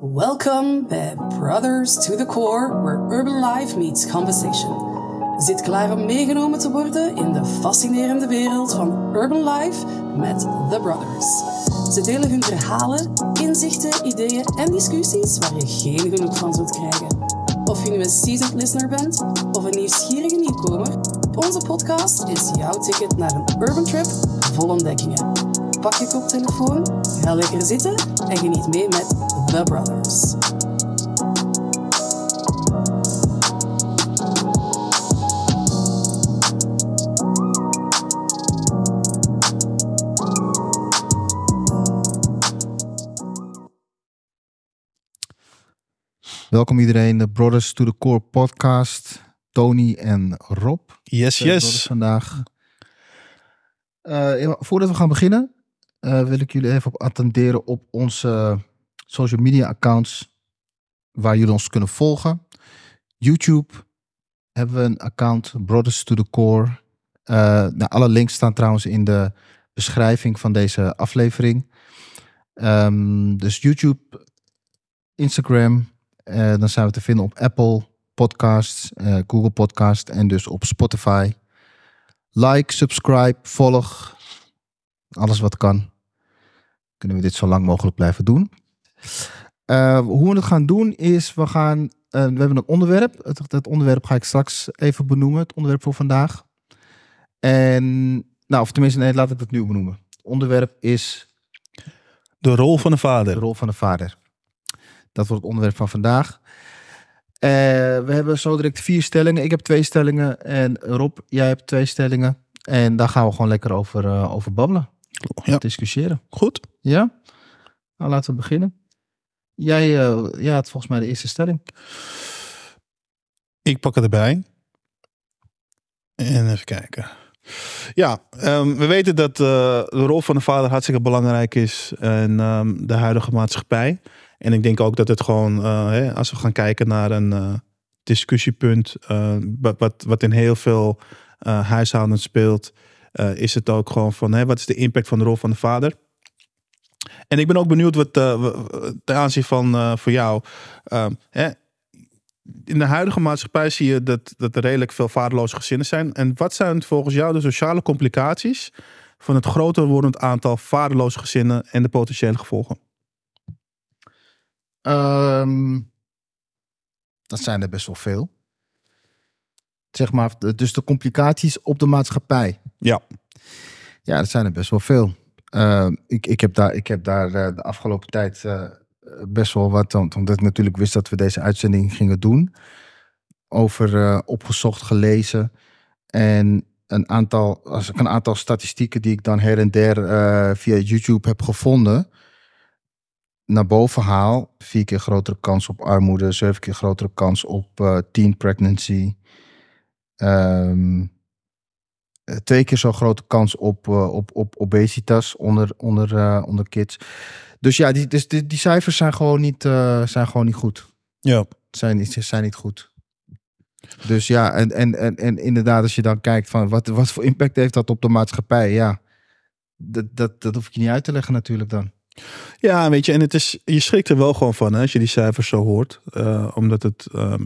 Welkom bij Brothers to the Core, where urban life meets conversation. Zit klaar om meegenomen te worden in de fascinerende wereld van urban life met The Brothers. Ze delen hun verhalen, inzichten, ideeën en discussies waar je geen genoeg van zult krijgen. Of je nu een seasoned listener bent of een nieuwsgierige nieuwkomer, onze podcast is jouw ticket naar een urban trip vol ontdekkingen. Pak je koptelefoon, ga lekker zitten en geniet mee met The Brothers. Welkom iedereen, de Brothers to the Core podcast. Tony en Rob. Yes, brothers yes. Vandaag. Eh, voordat we gaan beginnen, eh, wil ik jullie even op attenderen op onze social media accounts waar jullie ons kunnen volgen. YouTube hebben we een account, Brothers to the Core. Eh, nou, alle links staan trouwens in de beschrijving van deze aflevering. Ehm, dus YouTube, Instagram, eh, dan zijn we te vinden op Apple Podcasts, eh, Google Podcast en dus op Spotify. Like, subscribe, volg. Alles wat kan. Kunnen we dit zo lang mogelijk blijven doen. Eh, hoe we het gaan doen is, we gaan, eh, we hebben een onderwerp. Het, het onderwerp ga ik straks even benoemen, het onderwerp voor vandaag. En, nou, of tenminste, nee, laat ik het nu benoemen. Het onderwerp is De rol van de de vader. rol van de vader. Dat wordt het onderwerp van vandaag. Eh, we hebben zo direct vier stellingen. Ik heb twee stellingen. En Rob, jij hebt twee stellingen. En daar gaan we gewoon lekker over, eh, over babbelen. Ja. Discussiëren. Goed. Ja? Nou, laten we beginnen. Jij, eh, jij had volgens mij de eerste stelling. Ik pak het erbij. En even kijken. Ja, ehm, we weten dat eh, de rol van de vader hartstikke belangrijk is in ehm, de huidige maatschappij. En ik denk ook dat het gewoon, eh, hè, als we gaan kijken naar een discussiepunt, wat, wat, in heel veel huishoudens speelt, is het ook gewoon van, hè, wat is de impact van de rol van de vader? En ik ben ook benieuwd wat w- ten aanzien van eh, voor jou. ehm, hè, in de huidige maatschappij zie je dat, dat er redelijk veel vaderloze gezinnen zijn. En wat zijn volgens jou de sociale complicaties van het groter wordend aantal vaderloze gezinnen en de potentiële gevolgen? Ehm, dat zijn er best wel veel. Zeg maar, dus de complicaties op de maatschappij. Ja. Ja, dat zijn er best wel veel. Eh, ik, ik heb daar, ik heb daar eh, de afgelopen tijd eh, best wel wat, omdat ik natuurlijk wist dat we deze uitzending gingen doen, over eh, opgezocht, gelezen. En een aantal, als ik een aantal statistieken die ik dan her en der via YouTube heb gevonden, naar boven haal. Vier keer grotere kans op armoede, zeven keer grotere kans op teen pregnancy. Ehm, eh, twee keer zo grote kans op, eh, op, op obesitas onder, onder, eh, onder kids. Dus ja, die, dus die, die cijfers zijn gewoon niet, eh, zijn gewoon niet goed. Ja. Zijn niet, zijn niet goed. Dus ja, en, en, en, en inderdaad, als je dan kijkt van wat, wat voor impact heeft dat op de maatschappij, ja. Dat, dat, dat hoef ik je niet uit te leggen natuurlijk dan. Ja, weet je, en het is, je schrikt er wel gewoon van hè, als je die cijfers zo hoort. Eh, omdat het, ehm,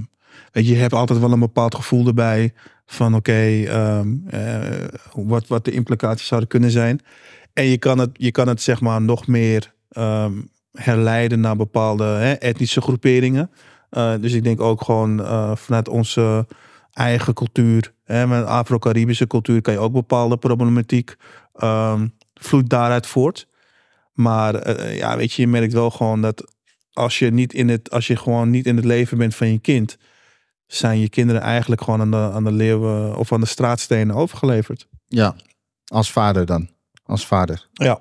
weet je, je hebt altijd wel een bepaald gevoel erbij van oké, ehm, eh, wat, wat de implicaties zouden kunnen zijn. En je kan het, je kan het zeg maar nog meer ehm, herleiden naar bepaalde hè, etnische groeperingen. Eh, dus ik denk ook gewoon eh, vanuit onze eigen cultuur, hè, met Afro-Caribische cultuur, kan je ook bepaalde problematiek ehm vloeit daaruit voort. Maar ja, weet je, je merkt wel gewoon dat als je, niet in het, als je gewoon niet in het leven bent van je kind, zijn je kinderen eigenlijk gewoon aan de, aan de leeuwen of aan de straatstenen overgeleverd. Ja, als vader dan. Als vader. Ja.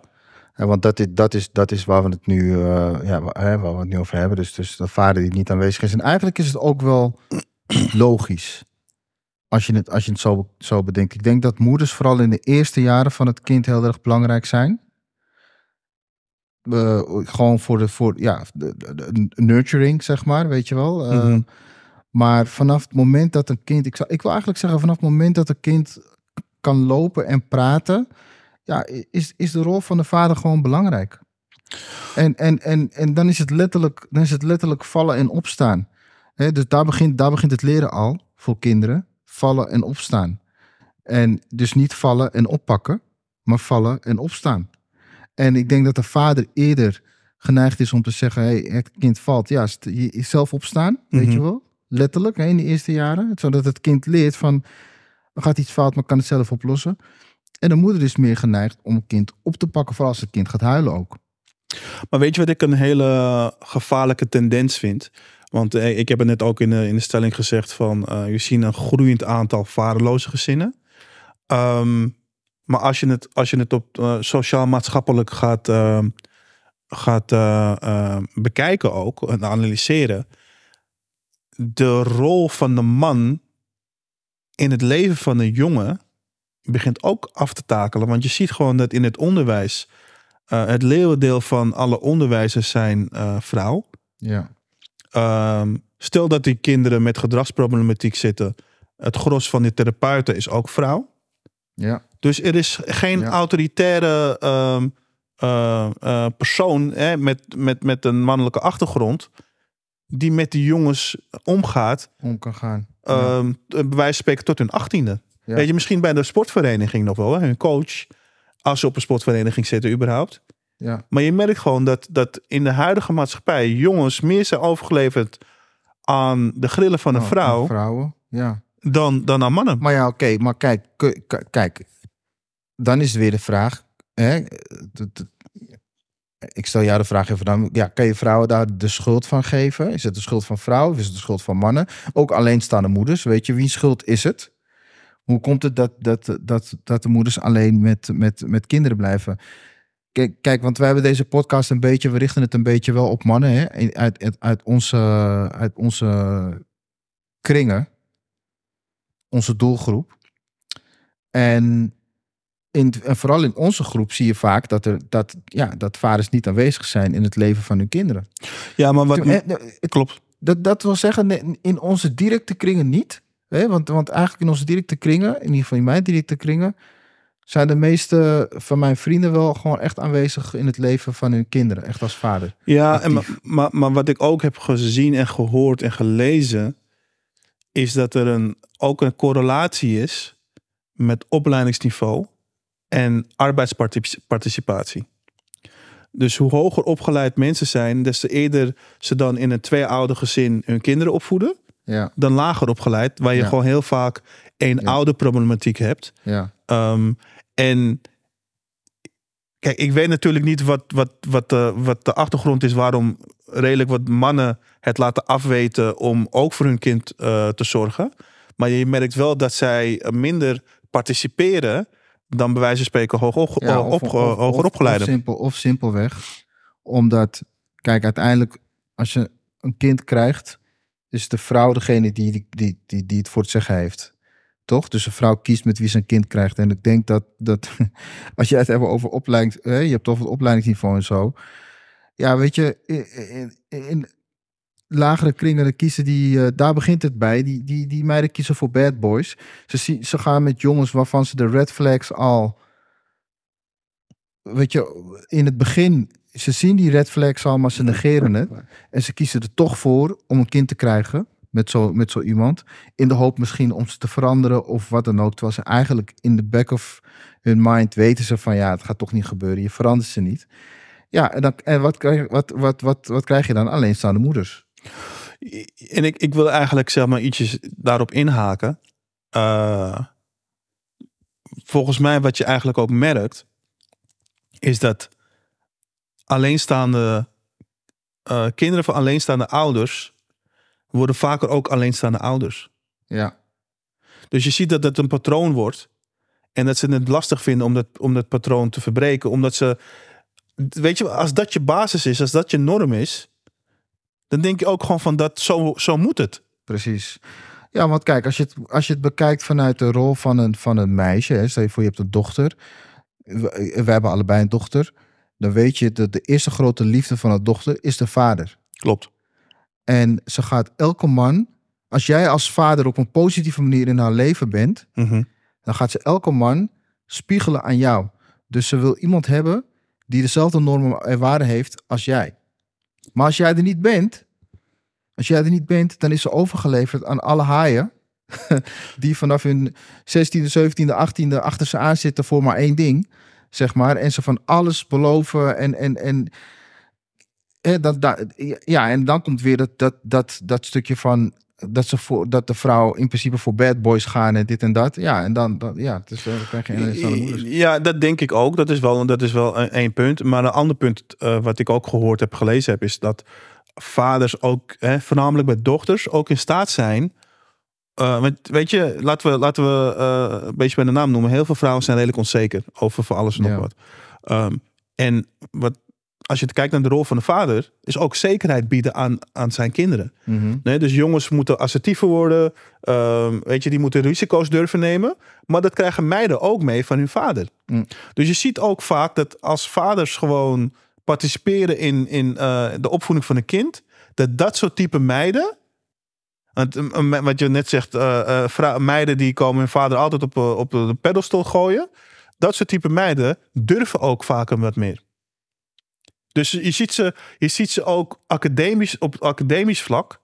Want dat is, dat, is, dat is waar we het nu, eh, ja, waar we het nu over hebben. Dus, dus de vader die niet aanwezig is. En eigenlijk is het ook wel logisch. Als je het, als je het zo, zo bedenkt. Ik denk dat moeders vooral in de eerste jaren van het kind heel erg belangrijk zijn. Eh, gewoon voor de, voor, ja, de, de- de nurturing, zeg maar, weet je wel. Mhm. Maar vanaf het moment dat een kind, ik, zou, ik wil eigenlijk zeggen, vanaf het moment dat een kind kan lopen en praten, ja, is, is de rol van de vader gewoon belangrijk. En, en, en, en dan, is het letterlijk, dan is het letterlijk vallen en opstaan. Dus daar begint, daar begint het leren al voor kinderen. Vallen en opstaan. En dus niet vallen en oppakken, maar vallen en opstaan. En ik denk dat de vader eerder geneigd is om te zeggen: hey, het kind valt. Ja, zelf opstaan, weet Mhm. je wel. Letterlijk in de eerste jaren. Zodat het kind leert van: gaat iets fout, maar kan het zelf oplossen. En de moeder is meer geneigd om het kind op te pakken, vooral als het kind gaat huilen ook. Maar weet je wat ik een hele gevaarlijke tendens vind? Want eh, ik heb het net ook in de, in de stelling gezegd van... eh je ziet een groeiend aantal vaderloze gezinnen. Ehm, maar als je het, als je het op eh, sociaal-maatschappelijk gaat, ehm, gaat bekijken ook... en analyseren... de rol van de man in het leven van een jongen... begint ook af te takelen. Want je ziet gewoon dat in het onderwijs... Uh, het leeuwendeel van alle onderwijzers zijn uh, vrouw. Ja. Um, stel dat die kinderen met gedragsproblematiek zitten. Het gros van die therapeuten is ook vrouw. Ja. Dus er is geen ja. autoritaire um, uh, persoon hè, met, met, met een mannelijke achtergrond. Die met die jongens omgaat. Om kan gaan. Ja. Um, bij wijze van spreken tot hun achttiende. Ja. Weet je, misschien bij de sportvereniging nog wel, hè, hun coach als ze op een sportvereniging zitten überhaupt. Ja. Maar je merkt gewoon dat, dat in de huidige maatschappij jongens meer zijn overgeleverd aan de grillen van een Oh, vrouw Vrouwen, ja. dan, dan aan mannen. Maar ja, oké, maar kijk, kijk, dan is het weer de vraag. Hè, ik stel jou de vraag even dan. Ja, kan je vrouwen daar de schuld van geven? Is het de schuld van vrouwen of is het de schuld van mannen? Ook alleenstaande moeders, weet je, wie schuld is het? Hoe komt het dat, dat, dat, dat de moeders alleen met, met, met kinderen blijven? Kijk, kijk, want wij hebben deze podcast een beetje, we richten het een beetje wel op mannen, hè? Uit, uit, uit, onze, uit onze kringen, onze doelgroep. En, in, en vooral in onze groep zie je vaak dat, er, dat, ja, dat vaders niet aanwezig zijn in het leven van hun kinderen. Ja, maar wat. Toen, klopt. Dat, dat wil zeggen, in onze directe kringen niet. Hè? Want, want eigenlijk in onze directe kringen, in ieder geval in mijn directe kringen, zijn de meeste van mijn vrienden wel gewoon echt aanwezig in het leven van hun kinderen, echt als vader. Ja, en maar, maar, maar wat ik ook heb gezien en gehoord en gelezen, is dat er een, ook een correlatie is met opleidingsniveau en arbeidsparticipatie. Dus hoe hoger opgeleid mensen zijn, des te eerder ze dan in een twee-ouder gezin hun kinderen opvoeden. Ja. Dan lager opgeleid, waar je Ja. gewoon heel vaak een Ja. oude problematiek hebt. Ja, Um, en kijk, ik weet natuurlijk niet wat, wat, wat, de, wat de achtergrond is waarom redelijk wat mannen het laten afweten om ook voor hun kind uh, te zorgen. Maar je merkt wel dat zij minder participeren dan bij wijze van spreken hoog op, ja op, op, hoger opgeleiden. Of, simpel, of simpelweg, omdat, kijk, uiteindelijk als je een kind krijgt, is de vrouw degene die, die, die, die, die het voor het zeggen heeft. Toch? Dus een vrouw kiest met wie ze een kind krijgt. En ik denk dat, dat als je het hebt over opleiding, hè, je hebt over het opleidingsniveau en zo. Ja, weet je, in, in, in lagere kringen dan kiezen die, uh, daar begint het bij. Die, die, die meiden kiezen voor bad boys. Ze, ze gaan met jongens waarvan ze de red flags al, weet je, in het begin, ze zien die red flags al, maar ze negeren het. En ze kiezen er toch voor om een kind te krijgen met zo, met zo iemand. In de hoop misschien om ze te veranderen of wat dan ook. Terwijl ze eigenlijk in de back of hun mind weten ze van ja, het gaat toch niet gebeuren. Je verandert ze niet. Ja, en, dan, en wat, krijg, wat, wat, wat, wat krijg je dan? Alleenstaande moeders. En ik, ik wil eigenlijk zeg maar ietsjes daarop inhaken. Uh, volgens mij wat je eigenlijk ook merkt, is dat alleenstaande uh, kinderen van alleenstaande ouders worden vaker ook alleenstaande ouders. Ja. Dus je ziet dat het een patroon wordt. En dat ze het lastig vinden om dat, om dat patroon te verbreken. Omdat ze. Weet je, als dat je basis is, als dat je norm is. Dan denk je ook gewoon van dat zo, zo moet het. Precies. Ja, want kijk, als je het, als je het bekijkt vanuit de rol van een, van een meisje. Hè, stel je voor, je hebt een dochter. We, we hebben allebei een dochter. Dan weet je dat de eerste grote liefde van een dochter is de vader. Klopt. En ze gaat elke man, als jij als vader op een positieve manier in haar leven bent, mm -hmm. dan gaat ze elke man spiegelen aan jou. Dus ze wil iemand hebben die dezelfde normen en waarden heeft als jij. Maar als jij er niet bent, als jij er niet bent, dan is ze overgeleverd aan alle haaien die vanaf hun 16e, 17e, 18e achter ze aan zitten voor maar één ding, zeg maar, en ze van alles beloven en en en dat, ja, en dan komt weer dat, dat, dat, dat stukje van dat, ze voor, dat de vrouw in principe voor bad boys gaan en dit en dat. Ja, en dan, dan ja, het is, uh, dan krijg je een moeders. Ja, dat denk ik ook. Dat is wel, dat is wel een, één punt. Maar een ander punt uh, wat ik ook gehoord heb, gelezen heb, is dat vaders ook, hè, voornamelijk bij dochters, ook in staat zijn. Uh, weet je, laten we, laten we uh, een beetje bij de naam noemen. Heel veel vrouwen zijn redelijk onzeker over voor alles en nog Ja. wat. Um, en wat, als je kijkt naar de rol van de vader, is ook zekerheid bieden aan, aan zijn kinderen. Mhm. Nee, dus jongens moeten assertiever worden. ehm, weet je, die moeten risico's durven nemen. Maar dat krijgen meiden ook mee van hun vader. Mm. Dus je ziet ook vaak dat als vaders gewoon participeren in, in eh, de opvoeding van een kind, dat dat soort type meiden. want, eh, eh, Wat je net zegt, eh, eh, meiden die komen hun vader altijd op, op de pedestal gooien. Dat soort type meiden durven ook vaker wat meer. Dus je ziet ze, je ziet ze ook academisch, op academisch vlak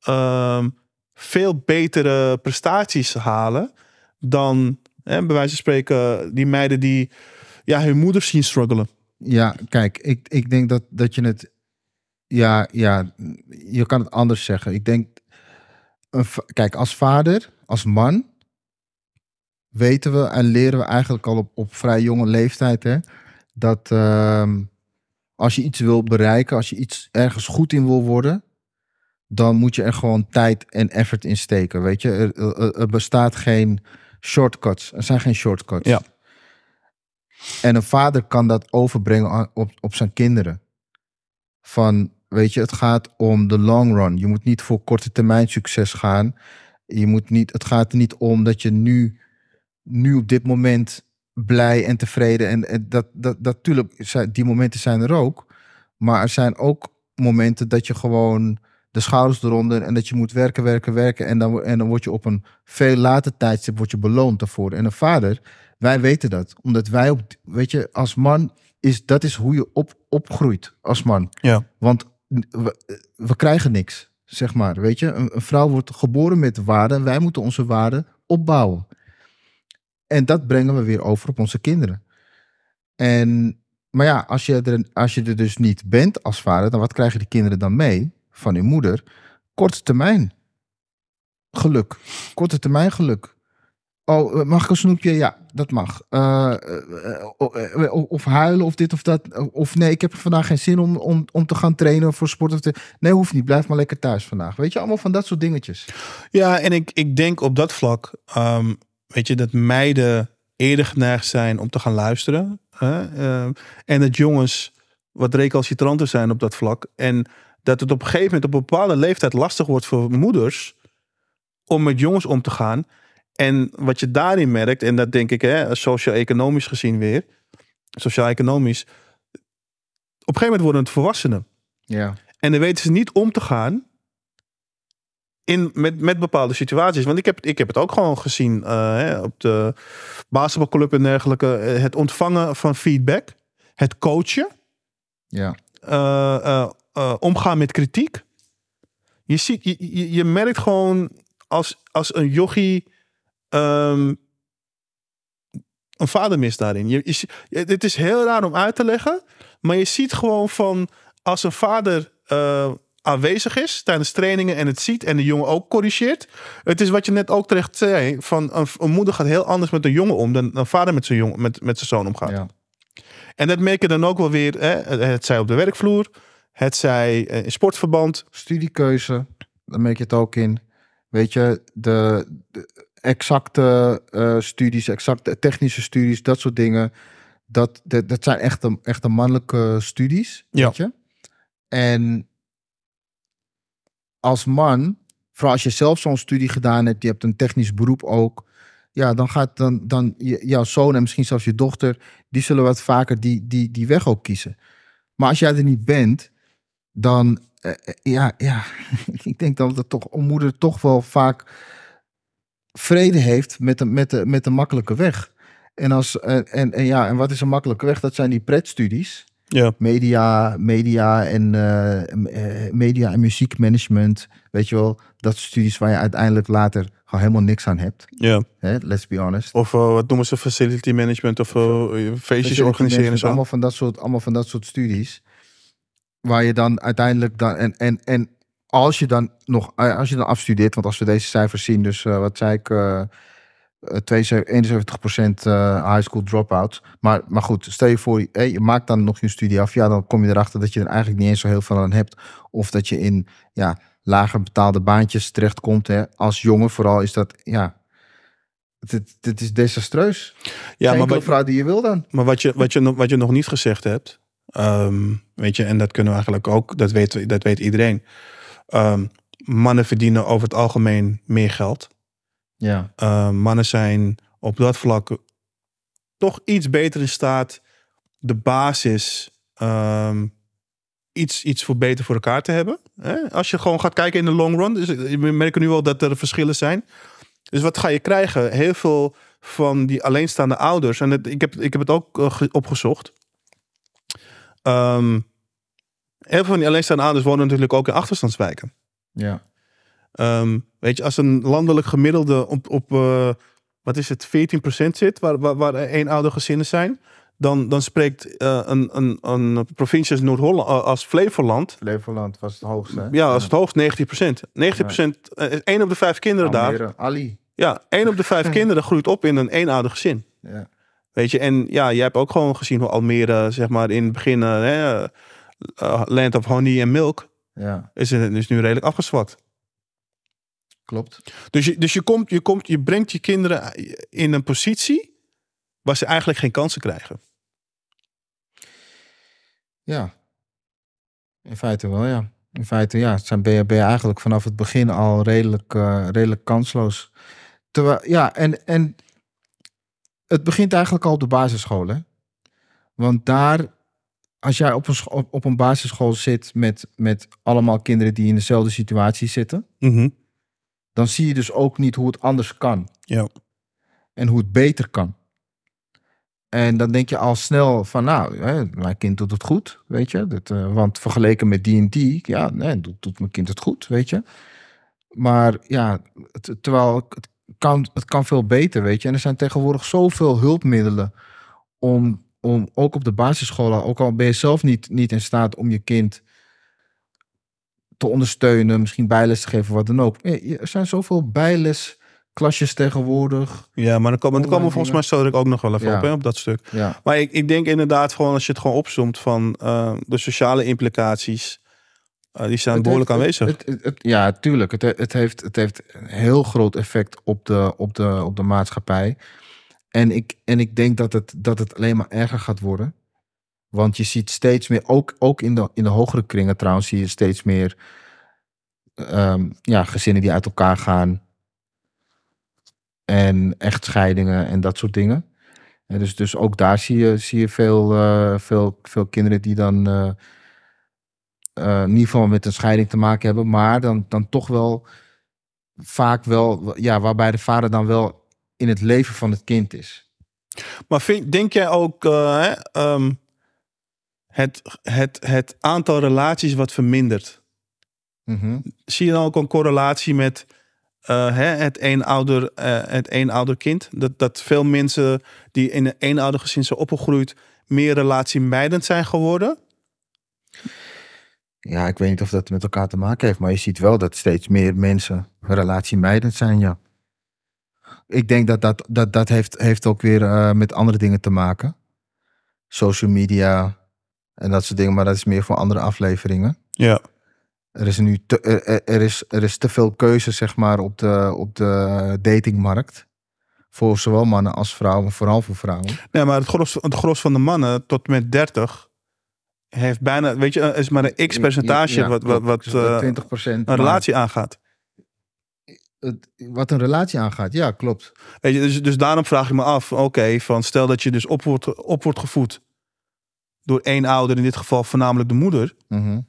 ehm, veel betere prestaties halen dan, hè, bij wijze van spreken, die meiden die ja, hun moeders zien struggelen. Ja, kijk, ik, ik denk dat, dat je het. Ja, ja, je kan het anders zeggen. Ik denk. Kijk, als vader, als man. weten we en leren we eigenlijk al op, op vrij jonge leeftijd. Hè, dat ehm, als je iets wil bereiken, als je iets ergens goed in wil worden. dan moet je er gewoon tijd en effort in steken. Weet je, er, er, er bestaat geen shortcuts. Er zijn geen shortcuts. Ja. En een vader kan dat overbrengen op, op zijn kinderen. Van, weet je, het gaat om de long run. Je moet niet voor korte termijn succes gaan. Je moet niet, het gaat er niet om dat je nu, nu op dit moment blij en tevreden. En, en dat, dat, dat, natuurlijk, zijn, die momenten zijn er ook. Maar er zijn ook momenten dat je gewoon de schouders eronder en dat je moet werken, werken, werken. En dan, en dan word je op een veel later tijdstip word je beloond daarvoor. En een vader, wij weten dat. Omdat wij op, weet je, als man, is, dat is hoe je op, opgroeit als man. Ja. Want we, we krijgen niks, zeg maar. Weet je, een, een vrouw wordt geboren met waarden en wij moeten onze waarden opbouwen. En dat brengen we weer over op onze kinderen. En, maar ja, als je, er, als je er dus niet bent als vader, dan wat krijgen die kinderen dan mee van hun moeder? Korte termijn geluk. Korte termijn geluk. Oh, eh, mag ik een snoepje? Ja, dat mag. Eh, eh, eh, of huilen of dit of dat. Of nee, ik heb vandaag geen zin om, om, om te gaan trainen voor sport. Of te... Nee, hoeft niet. Blijf maar lekker thuis vandaag. Weet je, allemaal van dat soort dingetjes. Ja, en ik, ik denk op dat vlak, ehm, weet je, dat meiden eerder geneigd zijn om te gaan luisteren. Hè? Ehm, en dat jongens wat recalcitranter zijn op dat vlak. En dat het op een gegeven moment op een bepaalde leeftijd lastig wordt voor moeders om met jongens om te gaan. En wat je daarin merkt, en dat denk ik, hè, sociaal-economisch gezien weer, sociaal-economisch, op een gegeven moment worden het volwassenen. Ja. En dan weten ze niet om te gaan in, met, met bepaalde situaties. Want ik heb, ik heb het ook gewoon gezien eh, hè, op de basketbalclub en dergelijke. Eh, Het ontvangen van feedback. Het coachen. Ja. eh, omgaan met kritiek. Je, ziet, je, je, merkt gewoon als, als een jochie ehm, een vader mist daarin. Je, je, het is heel raar om uit te leggen. Maar je ziet gewoon van als een vader aanwezig is tijdens trainingen en het ziet en de jongen ook corrigeert. Het is wat je net ook terecht zei. Van een, een moeder gaat heel anders met een jongen om dan een vader met zijn, jongen, met, met zijn zoon omgaat. ja. En dat merk je dan ook wel weer. Hè, het zij op de werkvloer. Het zij eh, in sportverband. Studiekeuze, daar merk je het ook in. Weet je, de, de exacte eh, studies, exacte technische studies, dat soort dingen. Dat, dat, dat zijn echte, echte mannelijke studies. Ja. Weet je? En als man, vooral als je zelf zo'n studie gedaan hebt, je hebt een technisch beroep ook. Ja, dan gaat dan, dan jouw zoon en misschien zelfs je dochter, die zullen wat vaker die, die, die weg ook kiezen. Maar als jij er niet bent, dan eh, eh, ja, ja, ik denk dat het toch moeder toch wel vaak vrede heeft met de, met de, met de makkelijke weg. En, als, en, en ja, en wat is een makkelijke weg? Dat zijn die pretstudies. Ja. Media, media en eh, eh, media en muziekmanagement. Weet je wel, dat studies waar je uiteindelijk later gewoon helemaal niks aan hebt. ja. Hè? Let's be honest. Of eh, wat noemen ze facility management of feestjes organiseren en zo. Allemaal van dat soort, allemaal van dat soort studies. Waar je dan uiteindelijk dan. En, en, en als je dan nog als je dan afstudeert, want als we deze cijfers zien, dus wat zei ik, 72, 71% eh, high school dropouts. Maar, maar goed, stel je voor, je maakt dan nog je studie af. Ja, dan kom je erachter dat je er eigenlijk niet eens zo heel veel aan hebt. Of dat je in ja, lager betaalde baantjes terechtkomt. Hè. Als jongen vooral is dat, ja, dit, dit is desastreus. Ja, maar maar wat, vrouw die je wil dan. maar wat, je, wat, je, nog- wat je nog niet gezegd hebt, ehm, weet je, en dat kunnen we eigenlijk ook, dat weet, dat weet iedereen. Ehm, mannen verdienen over het algemeen meer geld. Ja. Uh, mannen zijn op dat vlak toch iets beter in staat de basis ehm, iets, iets voor beter voor elkaar te hebben. Hè? Als je gewoon gaat kijken in de long run, dus we merken nu wel dat er verschillen zijn. Dus wat ga je krijgen? Heel veel van die alleenstaande ouders, en het, ik, heb, ik heb het ook eh, ge- opgezocht. Ehm, heel veel van die alleenstaande ouders wonen natuurlijk ook in achterstandswijken. Ja. Ehm, weet je, als een landelijk gemiddelde op, op eh, wat is het, 14% zit, waar, waar, waar één ouder gezinnen zijn, dan, dan spreekt eh, een, een, een provincie als Noord-Holland, eh, als Flevoland, Flevoland was het hoogste. hè? ja, als het hoogst 19%. 19%, eh, één op de vijf kinderen daar, Ali. ja, één op de vijf kinderen groeit op in een eenouder gezin. Ja. Weet je, en ja, jij hebt ook gewoon gezien hoe Almere, zeg maar, in het begin, hè, land of honey en milk, ja, is, is nu redelijk afgezwakt. Klopt. Dus, je, dus je, komt, je, komt, je brengt je kinderen in een positie waar ze eigenlijk geen kansen krijgen. Ja. In feite wel, ja. In feite, ja, zijn ben je, ben je eigenlijk vanaf het begin al redelijk, eh, redelijk kansloos. Terwijl, ja, en, en het begint eigenlijk al op de basisschool, hè. Want daar, als jij op een, op, op een basisschool zit met, met allemaal kinderen die in dezelfde situatie zitten, dan zie je dus ook niet hoe het anders kan. Ja. En hoe het beter kan. En dan denk je al snel van, nou, hè, mijn kind doet het goed, weet je. Dat, eh, want vergeleken met die en die, ja, nee, doet, doet mijn kind het goed, weet je. Maar ja, het- terwijl het kan, het kan veel beter, weet je. En er zijn tegenwoordig zoveel hulpmiddelen om, om ook op de basisscholen, ook al ben je zelf niet, niet in staat om je kind te ondersteunen, misschien bijles te geven, wat dan ook. Er zijn zoveel bijlesklasjes tegenwoordig. Ja, maar dan komen, dan komen we volgens mij zo ik ook nog wel even Ja. op, hè, op dat stuk. Ja, Maar ik, ik denk inderdaad gewoon, als je het gewoon opzomt van eh, de sociale implicaties, eh, die zijn Het behoorlijk heeft- aanwezig. Het- ja, tuurlijk. Het, het, heeft, het heeft een heel groot effect op de, op de, op de maatschappij. En ik, en ik denk dat het, dat het alleen maar erger gaat worden. Want je ziet steeds meer, ook, ook in, de, in de hogere kringen trouwens, zie je steeds meer ehm, ja, gezinnen die uit elkaar gaan. En echtscheidingen en dat soort dingen. En dus, dus ook daar zie je, zie je veel, eh, veel, veel kinderen die dan eh, eh, in ieder geval met een scheiding te maken hebben, maar dan, dan toch wel vaak wel, ja, waarbij de vader dan wel in het leven van het kind is. Maar denk jij ook hè, ehm, het, het, het aantal relaties wat vermindert? Mhm. Zie je dan ook een correlatie met eh, hè, het eenouder, eh het eenouderkind? Dat, dat veel mensen die in een eenoudergezin zijn opgegroeid meer relatiemijdend zijn geworden? Ja, ik weet niet of dat met elkaar te maken heeft, maar je ziet wel dat steeds meer mensen relatiemijdend zijn, ja. Ik denk dat dat, dat, dat heeft, heeft ook weer eh, met andere dingen te maken. Social media en dat soort dingen, maar dat is meer voor andere afleveringen. Ja. Er is nu te, er, er- er is, er is te veel keuze, zeg maar, op de, op de datingmarkt. Voor zowel mannen als vrouwen, vooral voor vrouwen. Nee, maar het gros, het gros van de mannen tot met 30 heeft bijna, weet je, is maar een x-percentage Ja, wat, wat, wat. Dus eh, dat 20% een maar relatie aangaat. het- wat een relatie aangaat, ja, klopt. Weet je, dus, dus daarom vraag ik me af, oké, van stel dat je dus op wordt, op wordt gevoed door één ouder, in dit geval voornamelijk de moeder, Mhm.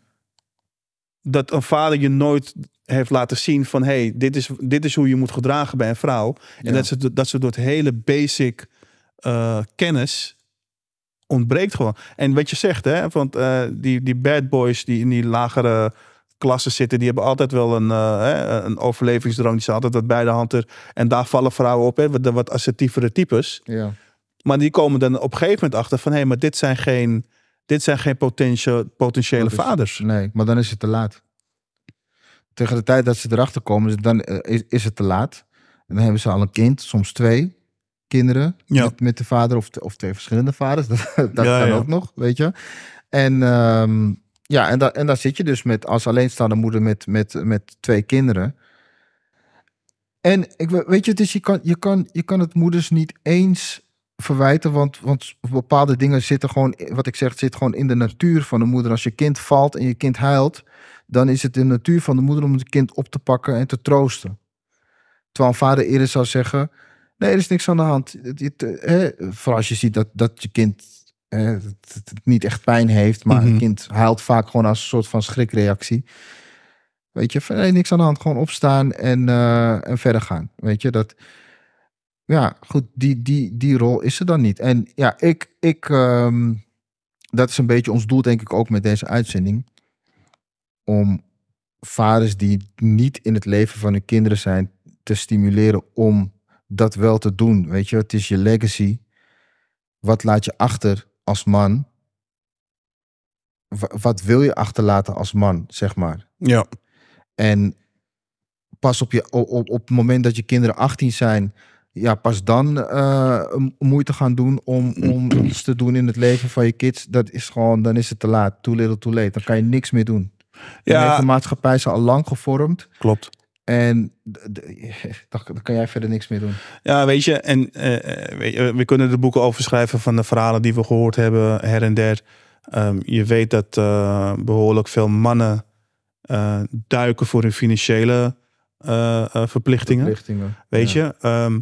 dat een vader je nooit heeft laten zien van, hey, dit is, dit is hoe je moet gedragen bij een vrouw. En dat ze, dat ze door het hele basic eh, kennis ontbreekt gewoon. En wat je zegt, hè, want eh, die, die bad boys die in die lagere klassen zitten, die hebben altijd wel een, eh, hè, een overlevingsdrang. Die zijn altijd wat bij de hand er. En daar vallen vrouwen op, hè, de wat assertievere types. Ja. Maar die komen dan op een gegeven moment achter van... hé, maar dit zijn geen, dit zijn geen potentiële, potentiële vaders. Nee, maar dan is het te laat. Tegen de tijd dat ze erachter komen, is- dan eh, is, is het te laat. En dan hebben ze al een kind, soms twee kinderen Ja. met, met de vader of, te- of twee verschillende vaders. Dat, dat Ja, kan ja. ook nog, weet je. En ehm, ja, en, da, en daar zit je dus met als alleenstaande moeder met, met, met twee kinderen. En ik, we- weet je, dus je kan, je, kan, je kan het moeders niet eens verwijten, want, want bepaalde dingen zitten gewoon, wat ik zeg, zit gewoon in de natuur van de moeder. Als je kind valt en je kind huilt, dan is het de natuur van de moeder om het kind op te pakken en te troosten. Terwijl een vader eerder zou zeggen, nee, er is niks aan de hand. Vooral als je ziet dat, dat je kind het, het niet echt pijn heeft, maar Mhm. een kind huilt vaak gewoon als een soort van schrikreactie. Weet je, van, nee, niks aan de hand. Gewoon opstaan en, eh, en verder gaan. Weet je, dat... Ja, goed, die, die, die rol is er dan niet. En ja, ik... ik ehm, dat is een beetje ons doel, denk ik, ook met deze uitzending. Om vaders die niet in het leven van hun kinderen zijn... te stimuleren om dat wel te doen. Weet je, het is je legacy. Wat laat je achter als man? Wa- Wat wil je achterlaten als man, zeg maar? Ja. En pas op, je, op, op het moment dat je kinderen 18 zijn, ja, pas dan eh, moeite gaan doen om, om iets te doen in het leven van je kids. Dat is gewoon, dan is het te laat. Too little, too late. Dan kan je niks meer doen. Dan heeft Ja, de maatschappij is al lang gevormd. klopt. En dan, kan jij verder niks meer doen. Ja, weet je, en eh, weet je, we kunnen er boeken over schrijven van de verhalen die we gehoord hebben her en der. Ehm, je weet dat eh, behoorlijk veel mannen eh, duiken voor hun financiële eh, eh, verplichtingen. Verplichtingen. Weet Ja. je? Ehm,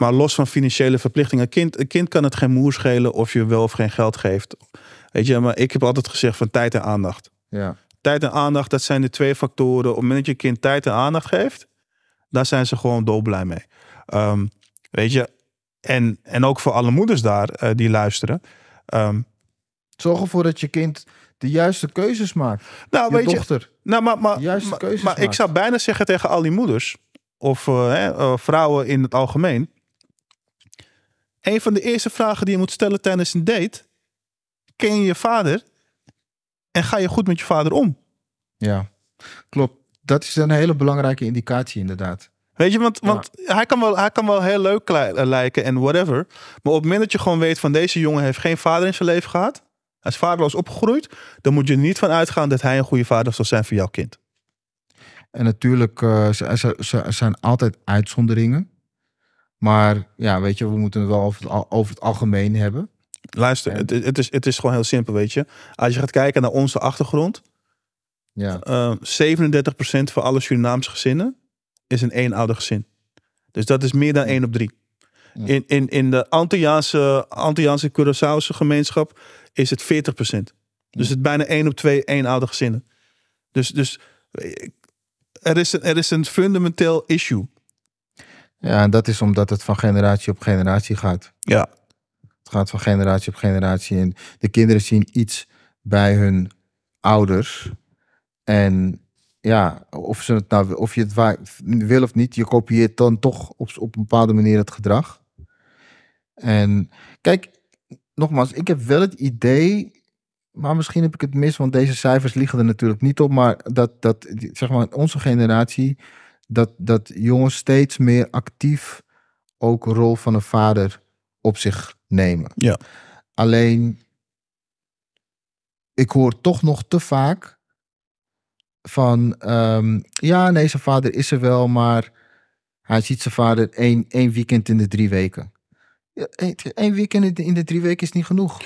maar los van financiële verplichtingen, een kind, een kind kan het geen moer schelen of je wel of geen geld geeft. Weet je, maar ik heb altijd gezegd van tijd en aandacht. Ja. Tijd en aandacht, dat zijn de twee factoren. Op het moment dat je kind tijd en aandacht geeft, daar zijn ze gewoon dolblij mee. Ehm, weet je, en, en ook voor alle moeders daar eh, die luisteren. Ehm, Zorg ervoor dat je kind de juiste keuzes maakt. nou, Je weet je, dochter. nou, maar, maar, de juiste keuzes maar ik zou bijna zeggen tegen al die moeders, of eh, hè, eh, vrouwen in het algemeen. Een van de eerste vragen die je moet stellen tijdens een date: ken je je vader? En ga je goed met je vader om? Ja, klopt. Dat is een hele belangrijke indicatie inderdaad. Weet je, want, Ja. want hij, kan wel, hij kan wel heel leuk eh, lijken en whatever. Maar op het moment dat je gewoon weet van deze jongen heeft geen vader in zijn leven gehad. Hij is vaderloos opgegroeid. Dan moet je er niet van uitgaan dat hij een goede vader zal zijn voor jouw kind. En natuurlijk, eh, er zijn altijd uitzonderingen. Maar ja, weet je, we moeten het wel over het, over het algemeen hebben. Luister, En- het, het, is, het is gewoon heel simpel, weet je. Als je gaat kijken naar onze achtergrond. Ja, eh 37% van alle Surinaamse gezinnen is een eenouder gezin. Dus dat is meer dan 1 op 3. Ja. In, in, in de Antilliaanse, Antilliaanse Curaçaose gemeenschap is het 40%. Dus het is bijna 1 op 2 eenouder gezinnen. Dus, dus eh, er, is een, er is een fundamenteel issue. Ja, en dat is omdat het van generatie op generatie gaat. Ja. Het gaat van generatie op generatie. En de kinderen zien iets bij hun ouders. En ja, of, ze het nou, of je het wil of niet, je kopieert dan toch op, op een bepaalde manier het gedrag. En kijk, nogmaals, ik heb wel het idee, maar misschien heb ik het mis, want deze cijfers liegen er natuurlijk niet op, maar dat, dat zeg maar, onze generatie, dat, dat jongens steeds meer actief ook een rol van een vader op zich nemen. Ja. Alleen, ik hoor toch nog te vaak van, ehm, ja, nee, zijn vader is er wel, maar hij ziet zijn vader één, één weekend in de drie weken. Ja, één weekend in de, drie weken is niet genoeg.